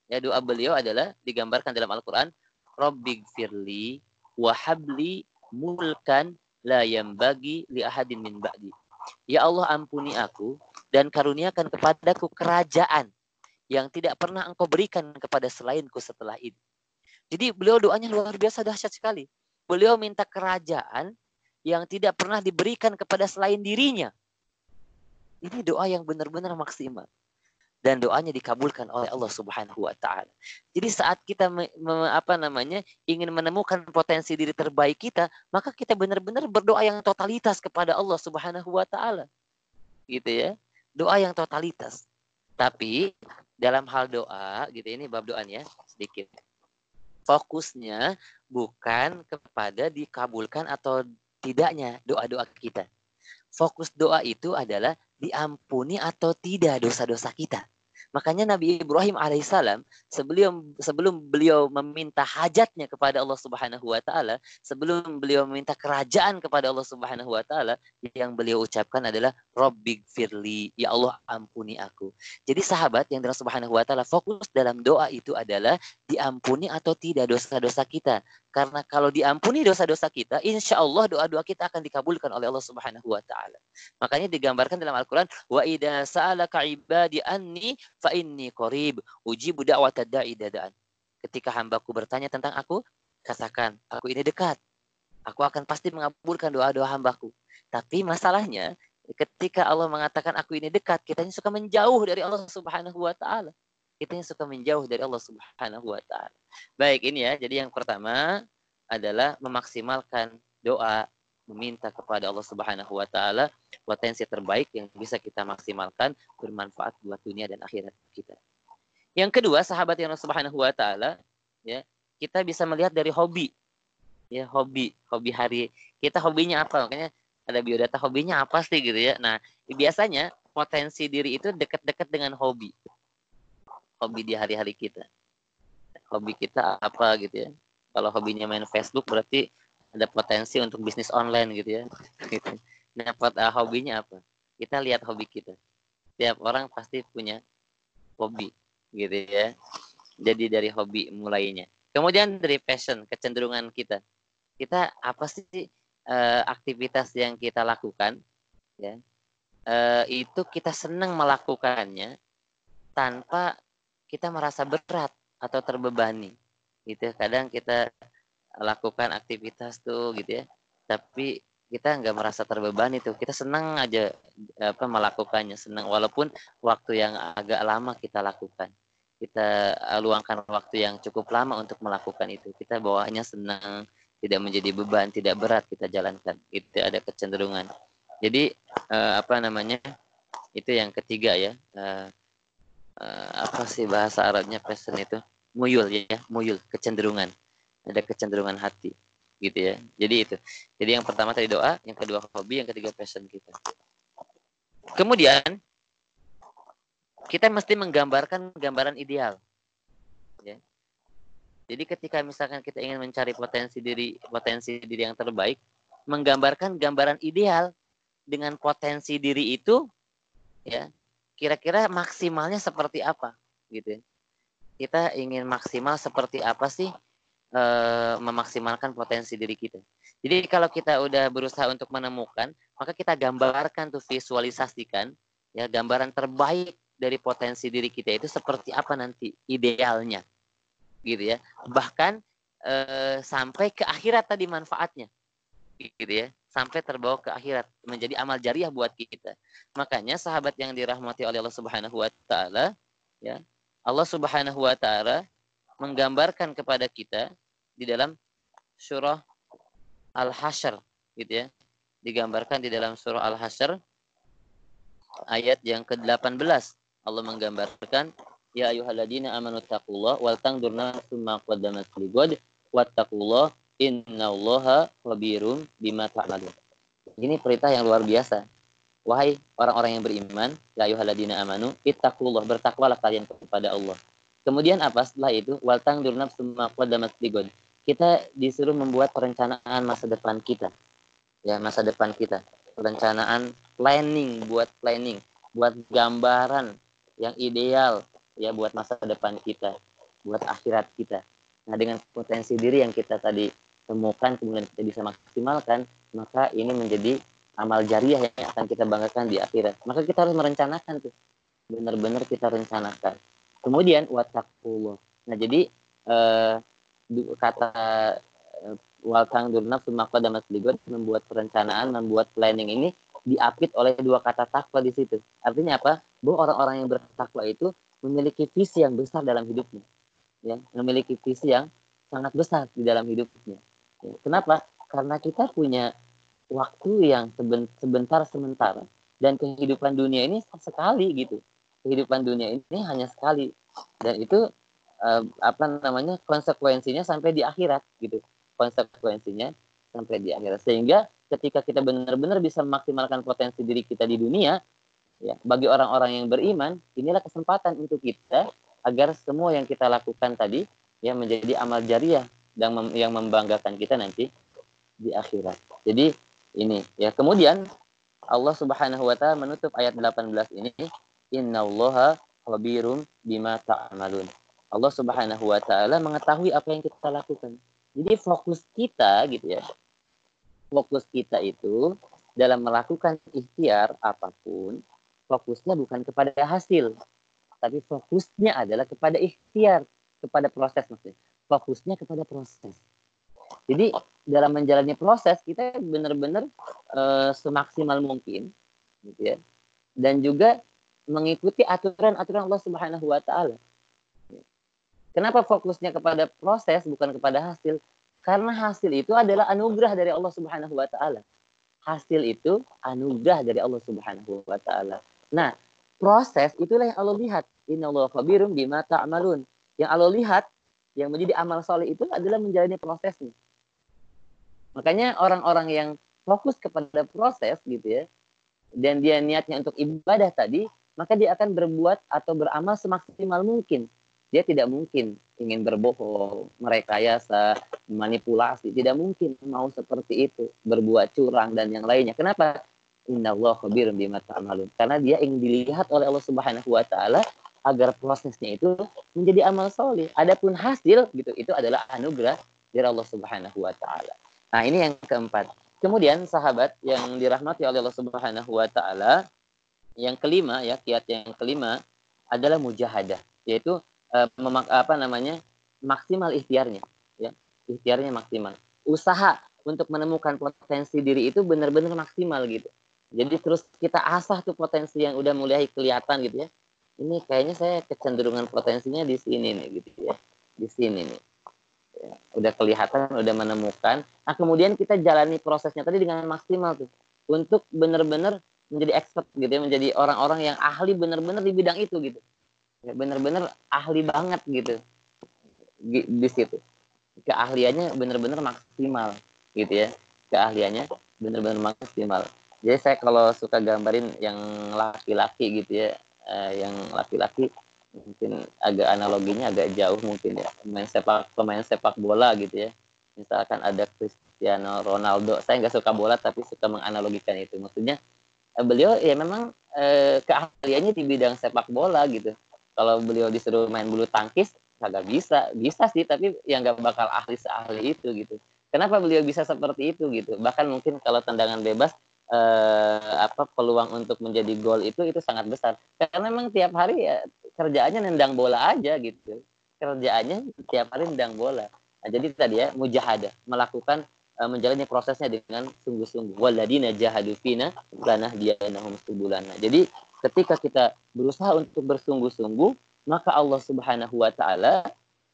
Ya doa beliau adalah digambarkan dalam Al-Qur'an, Rabbighfirli wa habli mulkan la yambagi li ahadin min ba'di. Ya Allah ampuni aku dan karuniakan kepadaku kerajaan yang tidak pernah engkau berikan kepada selainku setelah ini. Jadi beliau doanya luar biasa dahsyat sekali. Beliau minta kerajaan yang tidak pernah diberikan kepada selain dirinya. Ini doa yang benar-benar maksimal. Dan doanya dikabulkan oleh Allah Subhanahu wa taala. Jadi saat kita me, me, apa namanya ingin menemukan potensi diri terbaik kita, maka kita benar-benar berdoa yang totalitas kepada Allah Subhanahu wa taala. Gitu ya. Doa yang totalitas. Tapi dalam hal doa gitu ini bab doanya sedikit fokusnya bukan kepada dikabulkan atau tidaknya doa-doa kita. Fokus doa itu adalah diampuni atau tidak dosa-dosa kita. Makanya Nabi Ibrahim alaihissalam sebelum sebelum beliau meminta hajatnya kepada Allah Subhanahu wa taala, sebelum beliau meminta kerajaan kepada Allah Subhanahu wa taala, yang beliau ucapkan adalah firli, ya Allah ampuni aku. Jadi sahabat yang Allah Subhanahu wa taala fokus dalam doa itu adalah diampuni atau tidak dosa-dosa kita. Karena kalau diampuni dosa-dosa kita, insya Allah doa-doa kita akan dikabulkan oleh Allah Subhanahu wa taala. Makanya digambarkan dalam Al-Qur'an, wa idza sa'alaka ibadi anni fa inni qarib dadaan. Ketika hambaku bertanya tentang aku, katakan, aku ini dekat. Aku akan pasti mengabulkan doa-doa hambaku. Tapi masalahnya, ketika Allah mengatakan aku ini dekat, kita suka menjauh dari Allah Subhanahu wa taala kita yang suka menjauh dari Allah Subhanahu wa taala. Baik, ini ya. Jadi yang pertama adalah memaksimalkan doa meminta kepada Allah Subhanahu wa taala potensi terbaik yang bisa kita maksimalkan bermanfaat buat dunia dan akhirat kita. Yang kedua, sahabat yang Allah Subhanahu wa taala ya, kita bisa melihat dari hobi. Ya, hobi, hobi hari. Kita hobinya apa? Makanya ada biodata hobinya apa sih gitu ya. Nah, biasanya potensi diri itu dekat-dekat dengan hobi hobi di hari-hari kita. Hobi kita apa gitu ya. Kalau hobinya main Facebook berarti ada potensi untuk bisnis online gitu ya. Nah, uh, hobinya apa? Kita lihat hobi kita. Tiap orang pasti punya hobi gitu ya. Jadi dari hobi mulainya. Kemudian dari passion, kecenderungan kita. Kita apa sih uh, aktivitas yang kita lakukan ya? Uh, itu kita senang melakukannya tanpa kita merasa berat atau terbebani gitu kadang kita lakukan aktivitas tuh gitu ya tapi kita nggak merasa terbebani tuh kita senang aja apa melakukannya senang walaupun waktu yang agak lama kita lakukan kita luangkan waktu yang cukup lama untuk melakukan itu. Kita bawaannya senang, tidak menjadi beban, tidak berat kita jalankan. Itu ada kecenderungan. Jadi uh, apa namanya? Itu yang ketiga ya. Uh, uh, apa sih bahasa Arabnya passion itu? Muyul ya, muyul, kecenderungan. Ada kecenderungan hati gitu ya. Jadi itu. Jadi yang pertama tadi doa, yang kedua hobi, yang ketiga passion kita. Kemudian kita mesti menggambarkan gambaran ideal. Ya. Jadi ketika misalkan kita ingin mencari potensi diri potensi diri yang terbaik, menggambarkan gambaran ideal dengan potensi diri itu, ya kira-kira maksimalnya seperti apa, gitu. Ya. Kita ingin maksimal seperti apa sih e, memaksimalkan potensi diri kita. Jadi kalau kita udah berusaha untuk menemukan, maka kita gambarkan tuh visualisasikan ya gambaran terbaik dari potensi diri kita itu seperti apa nanti idealnya gitu ya bahkan e, sampai ke akhirat tadi manfaatnya gitu ya sampai terbawa ke akhirat menjadi amal jariah buat kita. Makanya sahabat yang dirahmati oleh Allah Subhanahu wa taala ya Allah Subhanahu wa taala menggambarkan kepada kita di dalam surah Al-Hasyr gitu ya. Digambarkan di dalam surah Al-Hasyr ayat yang ke-18 Allah menggambarkan ya ayyuhalladzina amanu taqullah wal qaddamat ligad wattaqullah innallaha khabirum bima ta'malun. Ini perintah yang luar biasa. Wahai orang-orang yang beriman, ya ayyuhalladzina amanu ittaqullah bertakwalah kalian kepada Allah. Kemudian apa setelah itu? Wal tangdur nafsum ma qaddamat. Kita disuruh membuat perencanaan masa depan kita. Ya, masa depan kita. Perencanaan planning, buat planning, buat gambaran yang ideal ya buat masa depan kita, buat akhirat kita. Nah, dengan potensi diri yang kita tadi temukan kemudian kita bisa maksimalkan, maka ini menjadi amal jariah yang akan kita banggakan di akhirat. Maka kita harus merencanakan tuh. Benar-benar kita rencanakan. Kemudian wattaqullah. Nah, jadi eh, kata eh, waltang durnaf dan membuat perencanaan, membuat planning ini diapit oleh dua kata takwa di situ. Artinya apa? Bahwa orang-orang yang bertakwa itu memiliki visi yang besar dalam hidupnya. Ya, memiliki visi yang sangat besar di dalam hidupnya. Kenapa? Karena kita punya waktu yang sebentar sementara dan kehidupan dunia ini sekali gitu. Kehidupan dunia ini hanya sekali dan itu uh, apa namanya konsekuensinya sampai di akhirat gitu. Konsekuensinya sampai di akhirat sehingga ketika kita benar-benar bisa memaksimalkan potensi diri kita di dunia, ya bagi orang-orang yang beriman, inilah kesempatan untuk kita agar semua yang kita lakukan tadi ya menjadi amal jariah yang mem yang membanggakan kita nanti di akhirat. Jadi ini ya kemudian Allah Subhanahu wa taala menutup ayat 18 ini innallaha khabirum bima ta'malun. Allah Subhanahu wa taala mengetahui apa yang kita lakukan. Jadi fokus kita gitu ya fokus kita itu dalam melakukan ikhtiar apa pun, fokusnya bukan kepada hasil, tapi fokusnya adalah kepada ikhtiar, kepada proses maksudnya. Fokusnya kepada proses. Jadi dalam menjalani proses kita benar-benar e, semaksimal mungkin, gitu ya. Dan juga mengikuti aturan-aturan Allah Subhanahu Wa Taala. Kenapa fokusnya kepada proses bukan kepada hasil? Karena hasil itu adalah anugerah dari Allah Subhanahu wa taala. Hasil itu anugerah dari Allah Subhanahu wa taala. Nah, proses itulah yang Allah lihat. Innallaha khabirum bima ta'malun. Yang Allah lihat yang menjadi amal soleh itu adalah menjalani prosesnya. Makanya orang-orang yang fokus kepada proses gitu ya, dan dia niatnya untuk ibadah tadi, maka dia akan berbuat atau beramal semaksimal mungkin dia tidak mungkin ingin berbohong, merekayasa, manipulasi, tidak mungkin mau seperti itu, berbuat curang dan yang lainnya. Kenapa? Inna Allah khabirun bima ta'malun. Karena dia ingin dilihat oleh Allah Subhanahu wa taala agar prosesnya itu menjadi amal soleh. Adapun hasil gitu itu adalah anugerah dari Allah Subhanahu wa taala. Nah, ini yang keempat. Kemudian sahabat yang dirahmati oleh Allah Subhanahu wa taala, yang kelima ya, kiat yang kelima adalah mujahadah, yaitu uh, memak apa namanya maksimal ikhtiarnya ya ikhtiarnya maksimal usaha untuk menemukan potensi diri itu benar-benar maksimal gitu jadi terus kita asah tuh potensi yang udah mulai kelihatan gitu ya ini kayaknya saya kecenderungan potensinya di sini nih gitu ya. Di sini nih. Ya, udah kelihatan udah menemukan. Nah kemudian kita jalani prosesnya tadi dengan maksimal tuh. Untuk benar-benar menjadi expert gitu ya. Menjadi orang-orang yang ahli benar-benar di bidang itu gitu. Ya, benar-benar ahli banget gitu. Di, di situ. Keahliannya benar-benar maksimal gitu ya. Keahliannya benar-benar maksimal. Jadi saya kalau suka gambarin yang laki-laki gitu ya eh, yang laki-laki mungkin agak analoginya agak jauh mungkin ya. Pemain sepak pemain sepak bola gitu ya. Misalkan ada Cristiano Ronaldo. Saya nggak suka bola tapi suka menganalogikan itu. Maksudnya eh, beliau ya memang eh, keahliannya di bidang sepak bola gitu. Kalau beliau disuruh main bulu tangkis kagak bisa. Bisa sih tapi yang nggak bakal ahli seahli itu gitu. Kenapa beliau bisa seperti itu gitu? Bahkan mungkin kalau tendangan bebas eh, apa peluang untuk menjadi gol itu itu sangat besar. Karena memang tiap hari ya kerjaannya nendang bola aja gitu. Kerjaannya tiap hari nendang bola. Nah, jadi tadi ya mujahadah. Melakukan uh, menjalani prosesnya dengan sungguh-sungguh. Waladina jahadu fina lanah dianahum subulana. Jadi ketika kita berusaha untuk bersungguh-sungguh maka Allah Subhanahu wa taala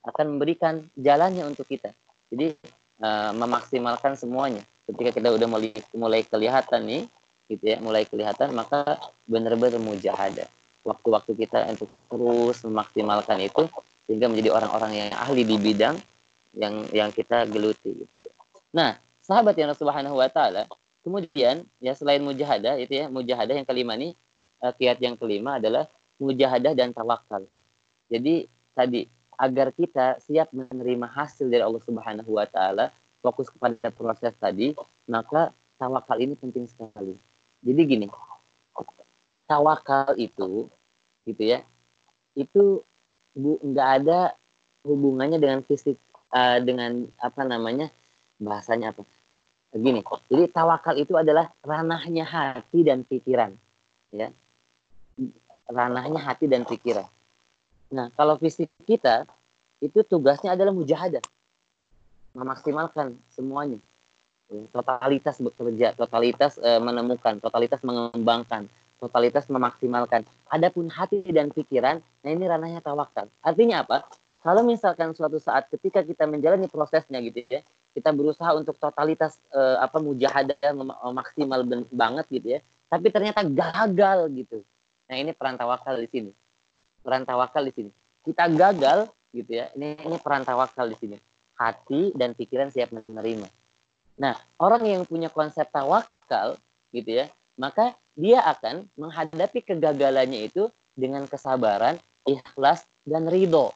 akan memberikan jalannya untuk kita. Jadi uh, memaksimalkan semuanya ketika kita udah mulai mulai kelihatan nih gitu ya mulai kelihatan maka benar-benar mujahadah waktu-waktu kita untuk terus memaksimalkan itu sehingga menjadi orang-orang yang ahli di bidang yang yang kita geluti gitu. Nah, sahabat yang Subhanahu wa taala, kemudian ya selain mujahadah itu ya, mujahadah yang kelima nih uh, kiat yang kelima adalah mujahadah dan tawakal. Jadi tadi agar kita siap menerima hasil dari Allah Subhanahu wa taala, fokus kepada proses tadi, maka tawakal ini penting sekali. Jadi gini, tawakal itu, gitu ya, itu bu nggak ada hubungannya dengan fisik, uh, dengan apa namanya bahasanya apa? Gini, jadi tawakal itu adalah ranahnya hati dan pikiran, ya, ranahnya hati dan pikiran. Nah, kalau fisik kita itu tugasnya adalah mujahadah memaksimalkan semuanya. Totalitas bekerja totalitas e, menemukan totalitas mengembangkan totalitas memaksimalkan. Adapun hati dan pikiran nah ini ranahnya tawakal. Artinya apa? Kalau misalkan suatu saat ketika kita menjalani prosesnya gitu ya kita berusaha untuk totalitas e, apa mujahadah maksimal banget gitu ya tapi ternyata gagal gitu. Nah ini peran tawakal di sini. Peran tawakal di sini. Kita gagal gitu ya ini ini peran tawakal di sini hati dan pikiran siap menerima. Nah, orang yang punya konsep tawakal gitu ya, maka dia akan menghadapi kegagalannya itu dengan kesabaran, ikhlas dan ridho.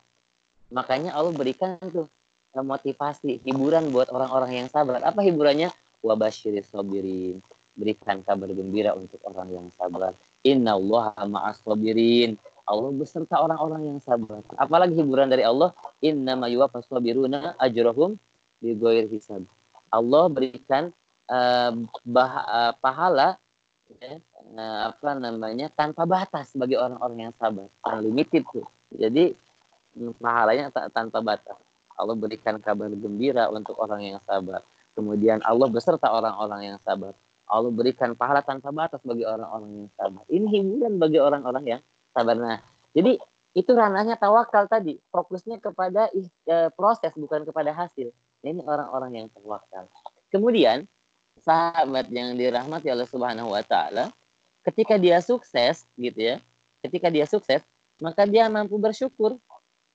Makanya Allah berikan tuh eh, motivasi, hiburan buat orang-orang yang sabar. Apa hiburannya? Wabashiris sabirin. Berikan kabar gembira untuk orang yang sabar. Inna Allah ma'as sabirin. Allah beserta orang-orang yang sabar. Apalagi hiburan dari Allah, inna ma yuwaffas sabiruna ajrahum bi ghairi hisab. Allah berikan uh, bah, uh, pahala ya, uh, apa namanya tanpa batas bagi orang-orang yang sabar. Unlimited tuh. Jadi pahalanya tanpa batas. Allah berikan kabar gembira untuk orang yang sabar. Kemudian Allah beserta orang-orang yang sabar. Allah berikan pahala tanpa batas bagi orang-orang yang sabar. Ini hiburan bagi orang-orang yang sabar. Nah, jadi itu ranahnya tawakal tadi, fokusnya kepada e, proses bukan kepada hasil. Nah, ini orang-orang yang tawakal. Kemudian sahabat yang dirahmati oleh Subhanahu wa taala, ketika dia sukses gitu ya, ketika dia sukses, maka dia mampu bersyukur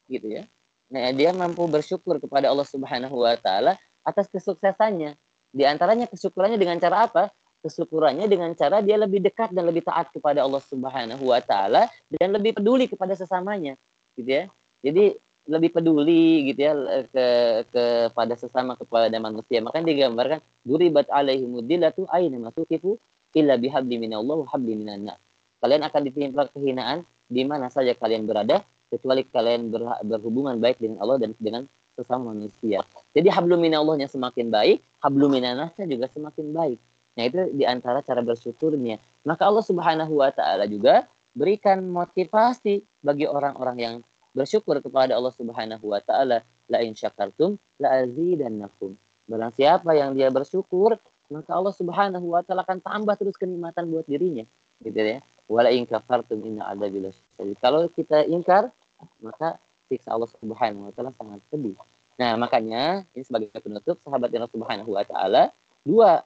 gitu ya. Nah, dia mampu bersyukur kepada Allah Subhanahu wa taala atas kesuksesannya. Di antaranya kesyukurannya dengan cara apa? Kesyukurannya dengan cara dia lebih dekat dan lebih taat kepada Allah Subhanahu wa taala dan lebih peduli kepada sesamanya gitu ya. Jadi lebih peduli gitu ya ke kepada sesama kepada manusia. Makanya digambarkan duribat alaihimudillatu aina masukifu illa bihabli minallah wa habli minanna. Kalian akan ditimpa kehinaan di mana saja kalian berada kecuali kalian ber, berhubungan baik dengan Allah dan dengan sesama manusia. Jadi hablum minallahnya semakin baik, hablum minannasnya juga semakin baik. Nah itu di antara cara bersyukurnya. Maka Allah Subhanahu Wa Taala juga berikan motivasi bagi orang-orang yang bersyukur kepada Allah Subhanahu Wa Taala. La in syakartum la azidannakum. Barang siapa yang dia bersyukur, maka Allah Subhanahu Wa Taala akan tambah terus kenikmatan buat dirinya. Gitu ya. wala in kafartum inna adzabil. Kalau kita ingkar, maka siksa Allah Subhanahu wa taala sangat pedih. Nah, makanya ini sebagai penutup sahabat Allah Subhanahu wa taala dua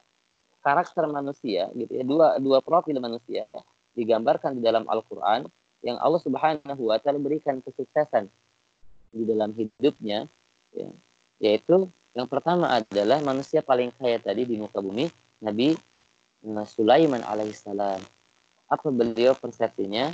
karakter manusia gitu ya, dua dua profil manusia digambarkan di dalam Al-Qur'an yang Allah Subhanahu wa taala berikan kesuksesan di dalam hidupnya ya, yaitu yang pertama adalah manusia paling kaya tadi di muka bumi Nabi Sulaiman alaihissalam apa beliau persepsinya?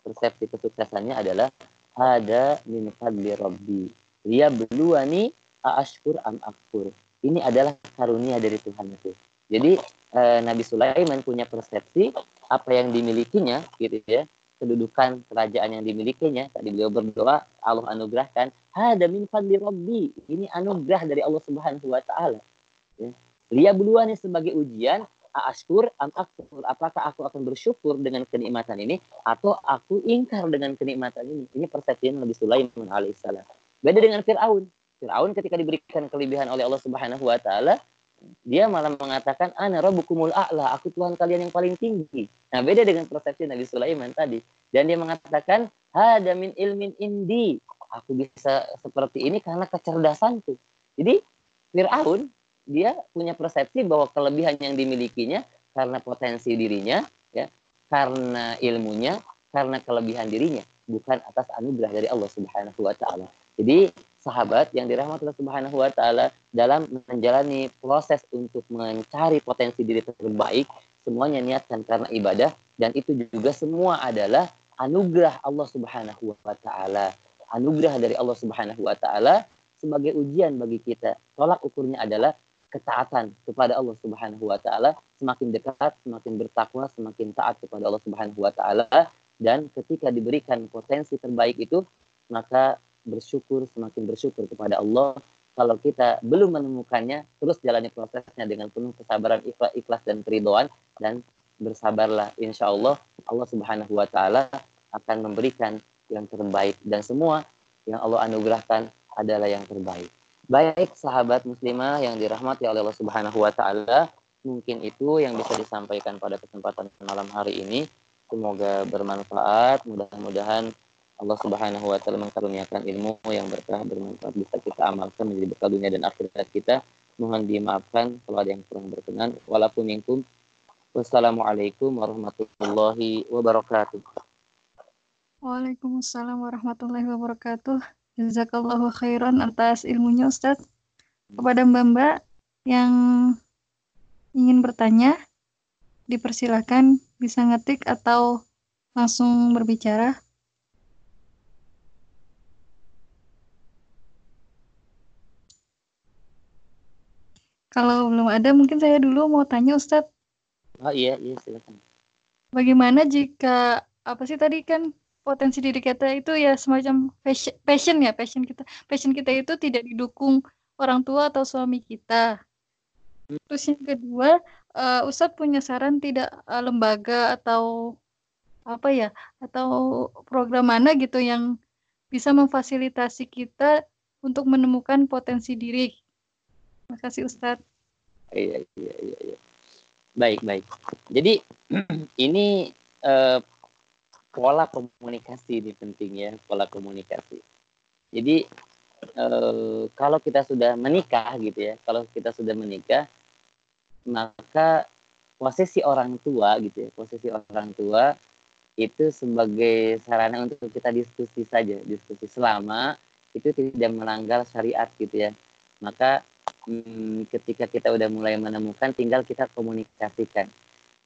Persepsi kesuksesannya adalah ada min fadli rabbi. Dia beluani aashkur am akfur. Ini adalah karunia dari Tuhan itu. Jadi eh, Nabi Sulaiman punya persepsi apa yang dimilikinya gitu ya kedudukan kerajaan yang dimilikinya tadi beliau berdoa Allah anugerahkan ada min fadli rabbi ini anugerah dari Allah Subhanahu wa taala ya. Dia beluani sebagai ujian Ashkur am akfur. Apakah aku akan bersyukur dengan kenikmatan ini atau aku ingkar dengan kenikmatan ini? Ini persepsi Nabi Sulaiman alaihissalam. Beda dengan Fir'aun. Fir'aun ketika diberikan kelebihan oleh Allah Subhanahu wa taala, dia malah mengatakan ana rabbukumul a'la, aku Tuhan kalian yang paling tinggi. Nah, beda dengan persepsi Nabi Sulaiman tadi. Dan dia mengatakan hada min ilmin indi. Aku bisa seperti ini karena kecerdasanku. Jadi Fir'aun dia punya persepsi bahwa kelebihan yang dimilikinya karena potensi dirinya, ya, karena ilmunya, karena kelebihan dirinya, bukan atas anugerah dari Allah Subhanahu wa taala. Jadi, sahabat yang dirahmati Allah Subhanahu wa taala dalam menjalani proses untuk mencari potensi diri terbaik, semuanya niatkan karena ibadah dan itu juga semua adalah anugerah Allah Subhanahu wa taala. Anugerah dari Allah Subhanahu wa taala sebagai ujian bagi kita. Tolak ukurnya adalah ketaatan kepada Allah Subhanahu wa taala, semakin dekat, semakin bertakwa, semakin taat kepada Allah Subhanahu wa taala dan ketika diberikan potensi terbaik itu maka bersyukur semakin bersyukur kepada Allah. Kalau kita belum menemukannya, terus jalani prosesnya dengan penuh kesabaran, ikhlas, dan keridoan dan bersabarlah. Insya Allah Allah Subhanahu Wa Taala akan memberikan yang terbaik dan semua yang Allah anugerahkan adalah yang terbaik. Baik sahabat muslimah yang dirahmati oleh Allah Subhanahu wa taala, mungkin itu yang bisa disampaikan pada kesempatan malam hari ini. Semoga bermanfaat. Mudah-mudahan Allah Subhanahu wa taala mengkaruniakan ilmu yang berkah bermanfaat bisa kita amalkan menjadi bekal dunia dan akhirat kita. Mohon dimaafkan kalau ada yang kurang berkenan. Walaupun minkum. Wassalamualaikum warahmatullahi wabarakatuh. Waalaikumsalam warahmatullahi wabarakatuh. Jazakallahu khairan atas ilmunya Ustadz. Kepada Mbak-mbak yang ingin bertanya, dipersilakan bisa ngetik atau langsung berbicara. Kalau belum ada, mungkin saya dulu mau tanya Ustadz. Oh iya, iya silakan. Bagaimana jika apa sih tadi kan potensi diri kita itu ya semacam passion, passion ya passion kita passion kita itu tidak didukung orang tua atau suami kita terus yang kedua uh, Ustadz punya saran tidak uh, lembaga atau apa ya atau program mana gitu yang bisa memfasilitasi kita untuk menemukan potensi diri makasih Ustadz. Iya iya iya, iya. baik baik. Jadi ini uh, pola komunikasi ini penting ya pola komunikasi. Jadi e, kalau kita sudah menikah gitu ya kalau kita sudah menikah maka posisi orang tua gitu ya posisi orang tua itu sebagai sarana untuk kita diskusi saja diskusi selama itu tidak melanggar syariat gitu ya. Maka hmm, ketika kita udah mulai menemukan tinggal kita komunikasikan.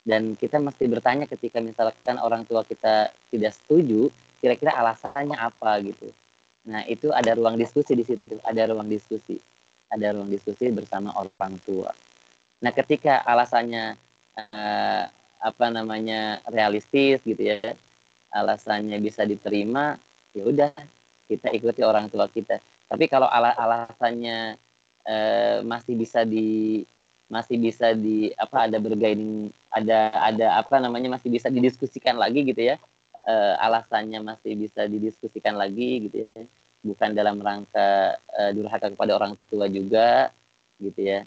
Dan kita mesti bertanya ketika misalkan orang tua kita tidak setuju kira-kira alasannya apa gitu. Nah itu ada ruang diskusi di situ ada ruang diskusi. Ada ruang diskusi bersama orang tua. Nah ketika alasannya uh, apa namanya realistis gitu ya alasannya bisa diterima ya udah kita ikuti orang tua kita. Tapi kalau al alasannya uh, masih bisa di masih bisa di apa ada bergaining ada ada apa namanya masih bisa didiskusikan lagi gitu ya. E, alasannya masih bisa didiskusikan lagi gitu ya. Bukan dalam rangka e, durhaka kepada orang tua juga gitu ya.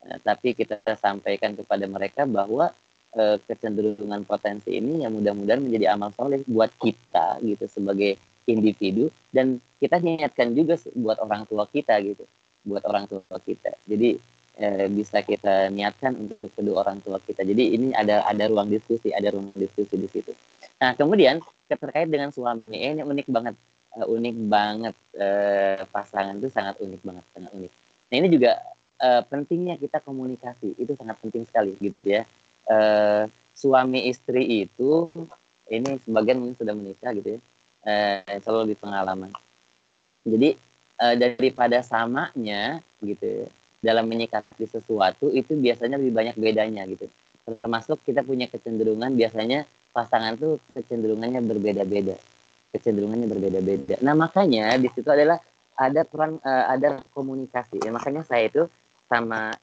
Tapi kita sampaikan kepada mereka bahwa uh, kecenderungan potensi ini yang mudah-mudahan menjadi amal soleh buat kita gitu sebagai individu. Dan kita niatkan juga buat orang tua kita gitu buat orang tua kita. Jadi eh, bisa kita niatkan untuk kedua orang tua kita. Jadi ini ada ada ruang diskusi ada ruang diskusi di situ. Nah kemudian terkait dengan suami eh, ini unik banget. Uh, unik banget. Uh, pasangan itu sangat unik banget sangat unik. Nah ini juga uh, pentingnya kita komunikasi. Itu sangat penting sekali gitu ya. Uh, suami istri itu ini sebagian sudah menikah gitu ya. Uh, selalu di pengalaman. Jadi uh, daripada samanya gitu dalam menyikapi sesuatu itu biasanya lebih banyak bedanya gitu termasuk kita punya kecenderungan biasanya pasangan tuh kecenderungannya berbeda-beda kecenderungannya berbeda-beda. Nah makanya di situ adalah ada peran uh, ada komunikasi. Ya, makanya saya itu sama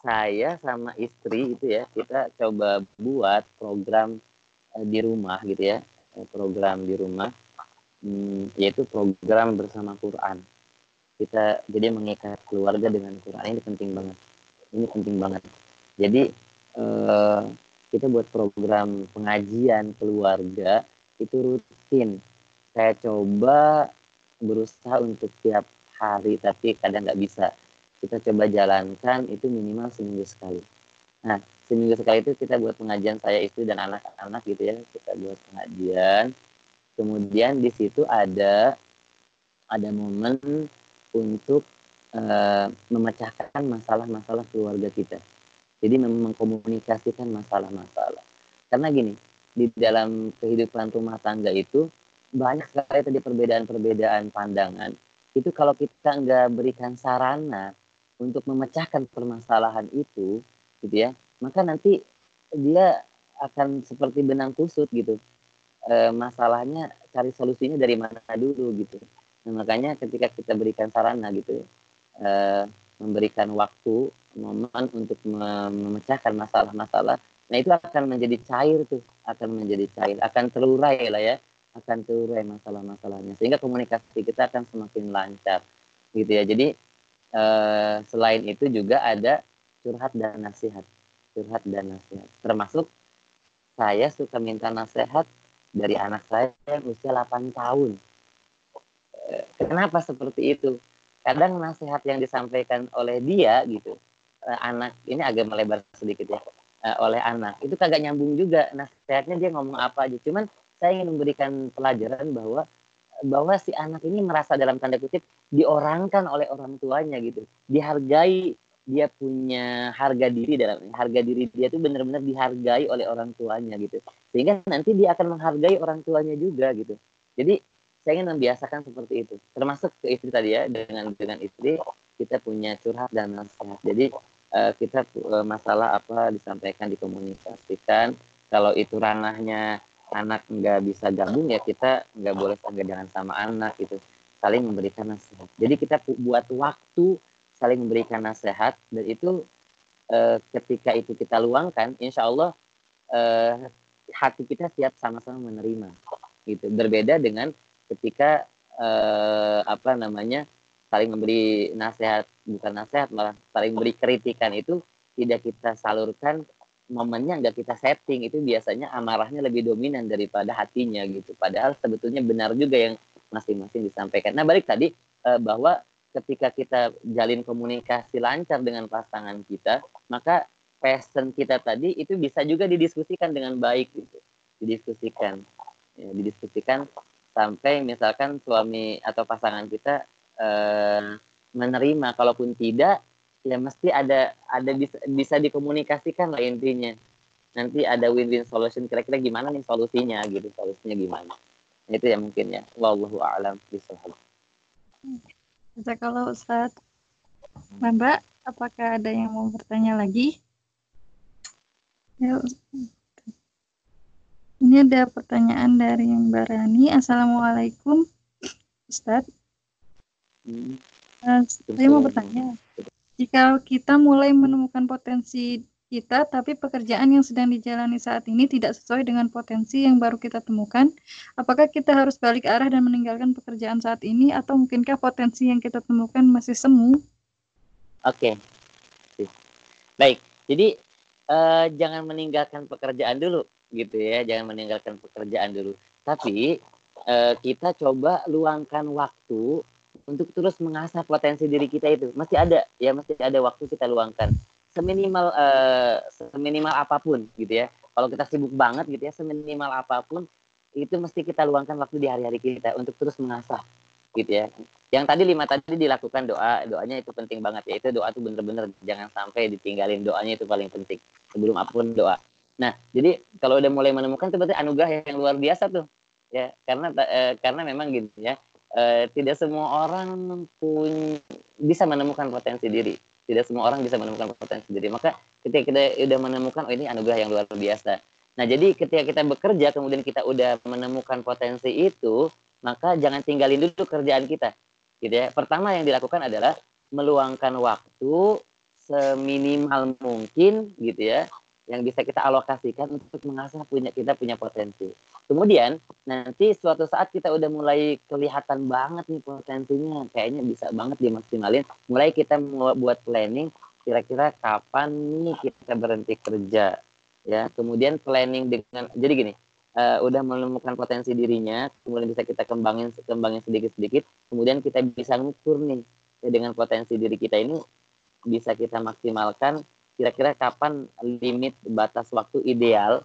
saya sama istri itu ya kita coba buat program uh, di rumah gitu ya program di rumah hmm, yaitu program bersama Quran. Kita jadi mengikat keluarga dengan Quran ini penting banget. Ini penting banget. Jadi uh, kita buat program pengajian keluarga itu rutin. Saya coba berusaha untuk tiap hari tapi kadang nggak bisa. Kita coba jalankan itu minimal seminggu sekali. Nah seminggu sekali itu kita buat pengajian saya istri dan anak-anak gitu ya. Kita buat pengajian. Kemudian di situ ada ada momen untuk uh, memecahkan masalah-masalah keluarga kita jadi mengkomunikasikan masalah-masalah karena gini di dalam kehidupan rumah tangga itu banyak sekali tadi perbedaan-perbedaan pandangan. Itu kalau kita nggak berikan sarana untuk memecahkan permasalahan itu, gitu ya, maka nanti dia akan seperti benang kusut gitu. E, masalahnya cari solusinya dari mana dulu gitu. Nah, makanya ketika kita berikan sarana gitu, e, memberikan waktu, momen untuk memecahkan masalah-masalah, nah itu akan menjadi cair tuh, akan menjadi cair, akan terurai lah ya akan terurai masalah-masalahnya. Sehingga komunikasi kita akan semakin lancar gitu ya. Jadi eh, selain itu juga ada curhat dan nasihat curhat dan nasihat. Termasuk saya suka minta nasihat dari anak saya yang usia 8 tahun. eh, kenapa seperti itu? Kadang nasihat yang disampaikan oleh dia gitu eh, anak ini agak melebar sedikit ya eh, oleh anak itu kagak nyambung juga nasihatnya dia ngomong apa aja. Cuman saya ingin memberikan pelajaran bahwa bahwa si anak ini merasa dalam tanda kutip diorangkan oleh orang tuanya gitu. Dihargai dia punya harga diri dalam harga diri dia itu benar-benar dihargai oleh orang tuanya gitu. Sehingga nanti dia akan menghargai orang tuanya juga gitu. Jadi saya ingin membiasakan seperti itu. Termasuk ke istri tadi ya dengan dengan istri kita punya curhat dan nasihat. Jadi uh, kita uh, masalah apa disampaikan dikomunikasikan. Kalau itu ranahnya anak nggak bisa gabung ya kita nggak boleh jangan sama anak gitu. Saling memberikan nasihat. Jadi kita buat waktu saling memberikan nasihat. Dan itu eh, ketika itu kita luangkan insya Allah eh, hati kita siap sama-sama menerima gitu. Berbeda dengan ketika eh, apa namanya saling memberi nasihat bukan nasihat malah saling memberi kritikan itu tidak kita salurkan momennya nggak kita setting itu biasanya amarahnya lebih dominan daripada hatinya gitu. Padahal sebetulnya benar juga yang masing-masing disampaikan. Nah balik tadi uh, bahwa ketika kita jalin komunikasi lancar dengan pasangan kita, maka passion kita tadi itu bisa juga didiskusikan dengan baik gitu. Didiskusikan, ya, didiskusikan sampai misalkan suami atau pasangan kita uh, menerima, kalaupun tidak ya mesti ada ada bisa, bisa dikomunikasikan lah intinya. Nanti ada win-win solution kira-kira gimana nih solusinya gitu solusinya gimana. Itu ya mungkin ya. Wallahu a'lam bishawab. Kalau Ustaz. Mbak apakah ada yang mau bertanya lagi? Ya, ini ada pertanyaan dari yang Barani Assalamualaikum Ustadz hmm. uh, saya mau bertanya jika kita mulai menemukan potensi kita, tapi pekerjaan yang sedang dijalani saat ini tidak sesuai dengan potensi yang baru kita temukan, apakah kita harus balik arah dan meninggalkan pekerjaan saat ini, atau mungkinkah potensi yang kita temukan masih semu? Oke, okay. baik. Jadi uh, jangan meninggalkan pekerjaan dulu gitu ya jangan meninggalkan pekerjaan dulu. Tapi uh, kita coba luangkan waktu untuk terus mengasah potensi diri kita itu. Masih ada ya masih ada waktu kita luangkan. Seminimal uh, seminimal apa pun gitu ya. Kalau kita sibuk banget gitu ya seminimal apa pun itu mesti kita luangkan waktu di hari-hari kita untuk terus mengasah gitu ya. Yang tadi lima tadi dilakukan doa doanya itu penting banget. Ya itu doa tuh bener-bener jangan sampai ditinggalin doanya itu paling penting. Sebelum apa pun doa nah jadi kalau udah mulai menemukan itu berarti anugerah yang luar biasa tuh. Ya karena eh, karena memang gitu ya eh, tidak semua orang pun bisa menemukan potensi diri. Tidak semua orang bisa menemukan potensi diri. Maka ketika kita udah menemukan oh ini anugerah yang luar biasa. Nah jadi ketika kita bekerja kemudian kita udah menemukan potensi itu maka jangan tinggalin dulu kerjaan kita. Gitu ya. Pertama yang dilakukan adalah meluangkan waktu seminimal mungkin gitu ya yang bisa kita alokasikan untuk mengasah punya kita punya potensi. Kemudian nanti suatu saat kita udah mulai kelihatan banget nih potensinya, kayaknya bisa banget dimaksimalin. Mulai kita buat planning kira-kira kapan nih kita berhenti kerja ya. Kemudian planning dengan jadi gini, uh, udah menemukan potensi dirinya, kemudian bisa kita kembangin kembangin sedikit-sedikit, kemudian kita bisa ngukur nih ya, dengan potensi diri kita ini bisa kita maksimalkan kira-kira kapan limit batas waktu ideal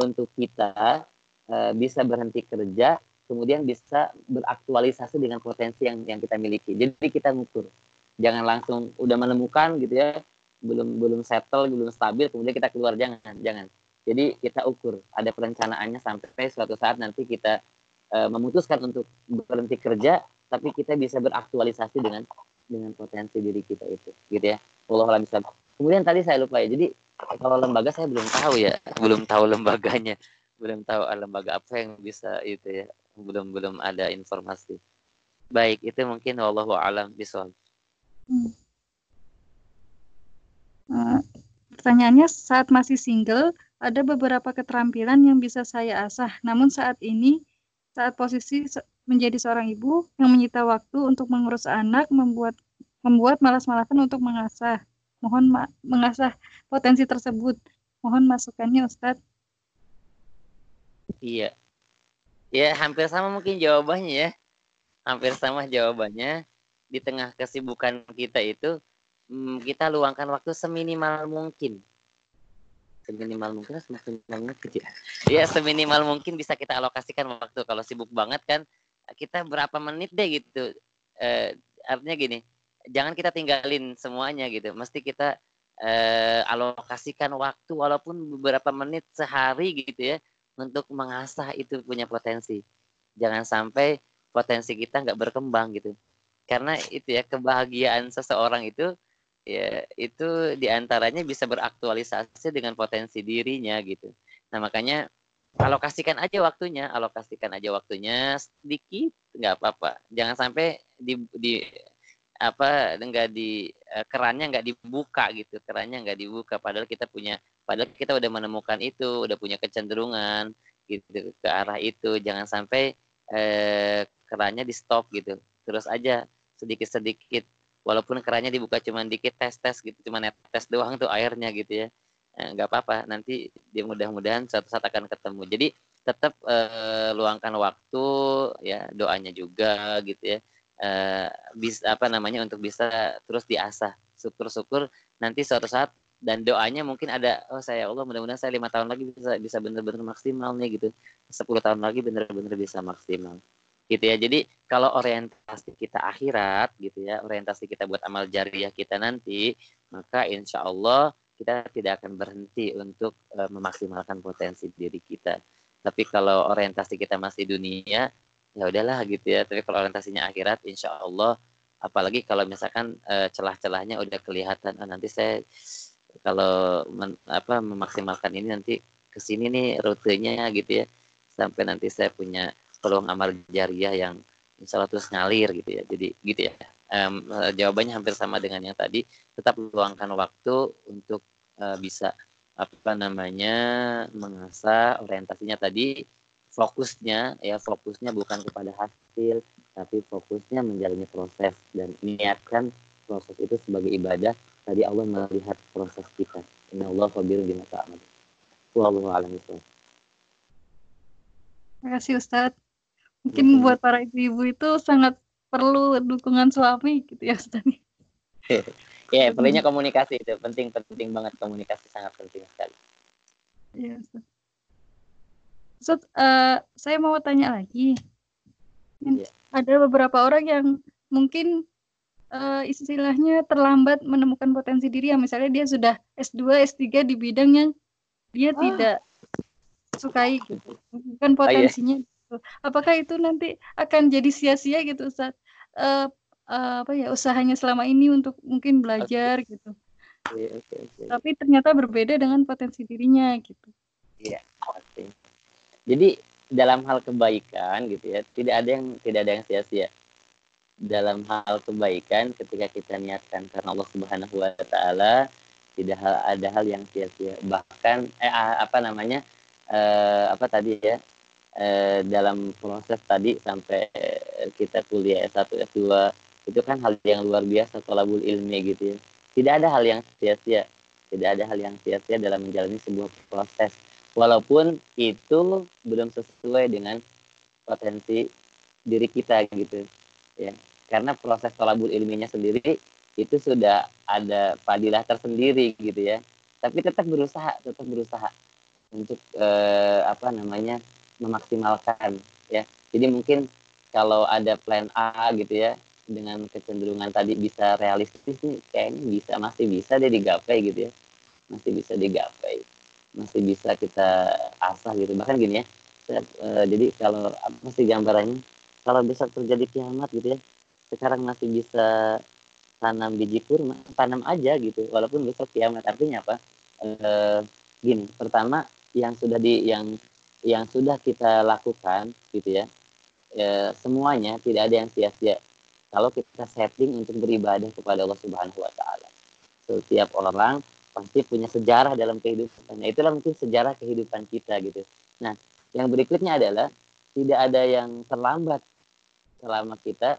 untuk kita uh, bisa berhenti kerja, kemudian bisa beraktualisasi dengan potensi yang yang kita miliki. Jadi kita ngukur, jangan langsung udah menemukan gitu ya, belum belum settle, belum stabil, kemudian kita keluar jangan, jangan jadi kita ukur ada perencanaannya sampai suatu saat nanti kita uh, memutuskan untuk berhenti kerja, tapi kita bisa beraktualisasi dengan dengan potensi diri kita itu, gitu ya. Allah bisa. Kemudian tadi saya lupa ya. Jadi kalau lembaga saya belum tahu ya, belum tahu lembaganya, belum tahu lembaga apa yang bisa itu ya, belum belum ada informasi. Baik, itu mungkin Allah alam bisawab. Hmm. Uh, pertanyaannya saat masih single ada beberapa keterampilan yang bisa saya asah, namun saat ini, saat posisi menjadi seorang ibu yang menyita waktu untuk mengurus anak, membuat membuat malas-malasan untuk mengasah. Mohon ma mengasah potensi tersebut. Mohon masukannya, Ustadz. Iya. Ya, hampir sama mungkin jawabannya ya. Hampir sama jawabannya. Di tengah kesibukan kita itu, hmm, kita luangkan waktu seminimal mungkin seminimal mungkin seminimal mungkin ya. ya seminimal mungkin bisa kita alokasikan waktu kalau sibuk banget kan kita berapa menit deh gitu eh, artinya gini jangan kita tinggalin semuanya gitu mesti kita eh, alokasikan waktu walaupun beberapa menit sehari gitu ya untuk mengasah itu punya potensi jangan sampai potensi kita nggak berkembang gitu karena itu ya kebahagiaan seseorang itu ya itu di antaranya bisa beraktualisasi dengan potensi dirinya gitu. Nah makanya alokasikan aja waktunya, alokasikan aja waktunya sedikit nggak apa-apa. Jangan sampai di, di apa enggak di eh, kerannya nggak dibuka gitu, kerannya nggak dibuka. Padahal kita punya, padahal kita udah menemukan itu, udah punya kecenderungan gitu ke arah itu. Jangan sampai eh, kerannya di stop gitu. Terus aja sedikit-sedikit walaupun kerannya dibuka cuma dikit tes tes gitu cuma tes doang tuh airnya gitu ya eh, nggak eh, apa-apa nanti dia mudah-mudahan suatu saat akan ketemu jadi tetap eh, luangkan waktu ya doanya juga gitu ya eh, bisa apa namanya untuk bisa terus diasah syukur-syukur nanti suatu saat dan doanya mungkin ada oh saya Allah mudah-mudahan saya lima tahun lagi bisa bisa benar-benar maksimal nih gitu sepuluh tahun lagi benar-benar bisa maksimal gitu ya. Jadi kalau orientasi kita akhirat gitu ya, orientasi kita buat amal jariah kita nanti, maka insya Allah kita tidak akan berhenti untuk uh, memaksimalkan potensi diri kita. Tapi kalau orientasi kita masih dunia, ya udahlah gitu ya. Tapi kalau orientasinya akhirat, insya Allah, apalagi kalau misalkan uh, celah-celahnya udah kelihatan, oh, nanti saya kalau men, apa memaksimalkan ini nanti ke sini nih rutenya gitu ya, sampai nanti saya punya peluang amal jariah yang insya Allah terus ngalir gitu ya. Jadi gitu ya. Um, jawabannya hampir sama dengan yang tadi. Tetap luangkan waktu untuk uh, bisa apa namanya mengasah orientasinya tadi fokusnya ya fokusnya bukan kepada hasil tapi fokusnya menjalani proses dan niatkan proses itu sebagai ibadah tadi Allah melihat proses kita Inna Allah khabirun bima ta'malun. Wallahu a'lam. Terima kasih Ustadz. Mungkin Mhm. buat para ibu-ibu itu sangat perlu dukungan suami gitu ya Ustadz. Ya, perlunya komunikasi itu penting penting banget komunikasi sangat penting sekali. Iya Ustadz. Ustadz, eh, saya mau tanya lagi. Iya. Ada beberapa orang yang mungkin eh, istilahnya terlambat menemukan potensi diri yang misalnya dia sudah S2, S3 di bidang yang dia Ah. tidak sukai gitu. Bukan iya. potensinya gitu. Apakah itu nanti akan jadi sia-sia gitu Ustaz? Eh, eh, apa ya usahanya selama ini untuk mungkin belajar gitu. Oke, oke, oke. Tapi ternyata berbeda dengan potensi dirinya gitu. Pasti. Jadi dalam hal kebaikan gitu ya, tidak ada yang tidak ada yang sia-sia. Dalam hal kebaikan ketika kita niatkan karena Allah Subhanahu wa taala, tidak ada hal yang sia-sia. Bahkan eh a- apa namanya? eh, apa tadi ya? eh, dalam proses tadi sampai kita kuliah S1, S2 itu kan hal yang luar biasa tolabul ilmi gitu ya. Tidak ada hal yang sia-sia. Tidak ada hal yang sia-sia dalam menjalani sebuah proses walaupun itu belum sesuai dengan potensi diri kita gitu. Ya karena proses tolabul ilminya sendiri itu sudah ada fadilah tersendiri gitu ya. Tapi tetap berusaha tetap berusaha untuk eh, apa namanya memaksimalkan ya. Jadi mungkin kalau ada plan A gitu ya dengan kecenderungan tadi bisa realistis nih kayaknya bisa masih bisa deh digapai gitu ya. Masih bisa digapai masih bisa kita asah gitu. Bahkan gini ya saya, eh, jadi kalau apa sih gambarannya kalau besok terjadi kiamat gitu ya sekarang masih bisa tanam biji kurma tanam aja gitu walaupun besok kiamat. Artinya apa? Eh, gini pertama yang sudah di yang yang sudah kita lakukan gitu ya eh, semuanya tidak ada yang sia-sia. Kalau kita setting untuk beribadah kepada Allah Subhanahu Wa Taala. Setiap orang pasti punya sejarah dalam kehidupannya. Itulah mungkin sejarah kehidupan kita gitu. Nah, yang berikutnya adalah tidak ada yang terlambat selama kita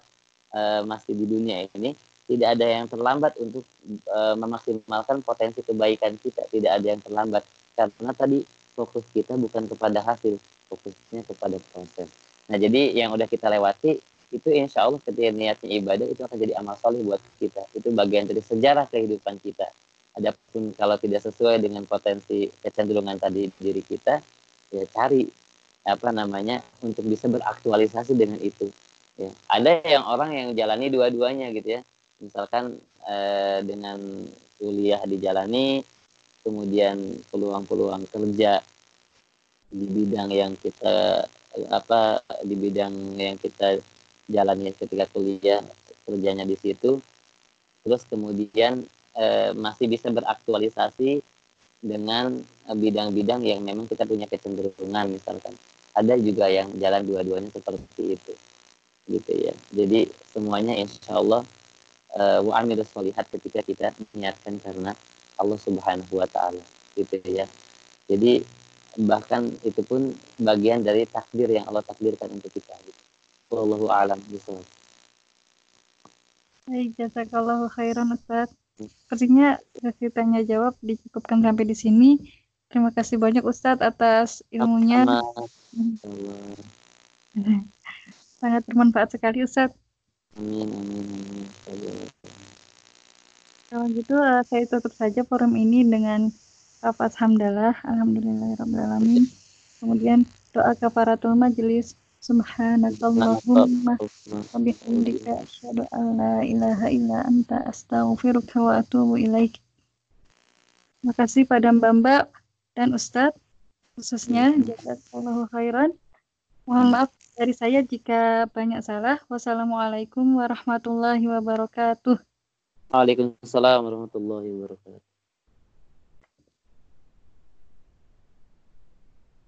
eh, masih di dunia ini. Tidak ada yang terlambat untuk eh, memaksimalkan potensi kebaikan kita. Tidak ada yang terlambat karena tadi fokus kita bukan kepada hasil, fokusnya kepada proses. Nah, jadi yang udah kita lewati itu insya Allah ketika niatnya ibadah itu akan jadi amal soleh buat kita. Itu bagian dari sejarah kehidupan kita. Adapun kalau tidak sesuai dengan potensi kecenderungan tadi diri kita, ya cari apa namanya untuk bisa beraktualisasi dengan itu. Ya. Ada yang orang yang jalani dua-duanya gitu ya. Misalkan eh, dengan kuliah dijalani, kemudian peluang-peluang kerja di bidang yang kita apa di bidang yang kita jalani ketika kuliah kerjanya di situ terus kemudian eh, masih bisa beraktualisasi dengan eh, bidang-bidang yang memang kita punya kecenderungan misalkan ada juga yang jalan dua-duanya seperti itu gitu ya jadi semuanya insya Allah eh, wa amilus ketika kita niatkan karena Allah Subhanahu Wa Taala gitu ya jadi bahkan itu pun bagian dari takdir yang Allah takdirkan untuk kita gitu. Wallahu a'lam bishawab. Baik, jazakallahu khairan Ustaz. Sepertinya sesi tanya jawab dicukupkan sampai di sini. Terima kasih banyak Ustadz atas ilmunya. Sama. Sangat bermanfaat sekali Ustadz. Amin amin amin. Allah. Kalau gitu eh, saya tutup saja forum ini dengan lafaz hamdalah. Alhamdulillahirrahmanirrahim. Kemudian doa kafaratul majelis. Subhanakallahumma wa bihamdika asyhadu an la ilaha illa anta astaghfiruka wa atubu ilaik. Terima kasih pada Mbak-mbak dan Ustadz khususnya jazakallahu khairan. Mohon maaf dari saya jika banyak salah. Wassalamualaikum warahmatullahi wabarakatuh. Waalaikumsalam warahmatullahi wabarakatuh.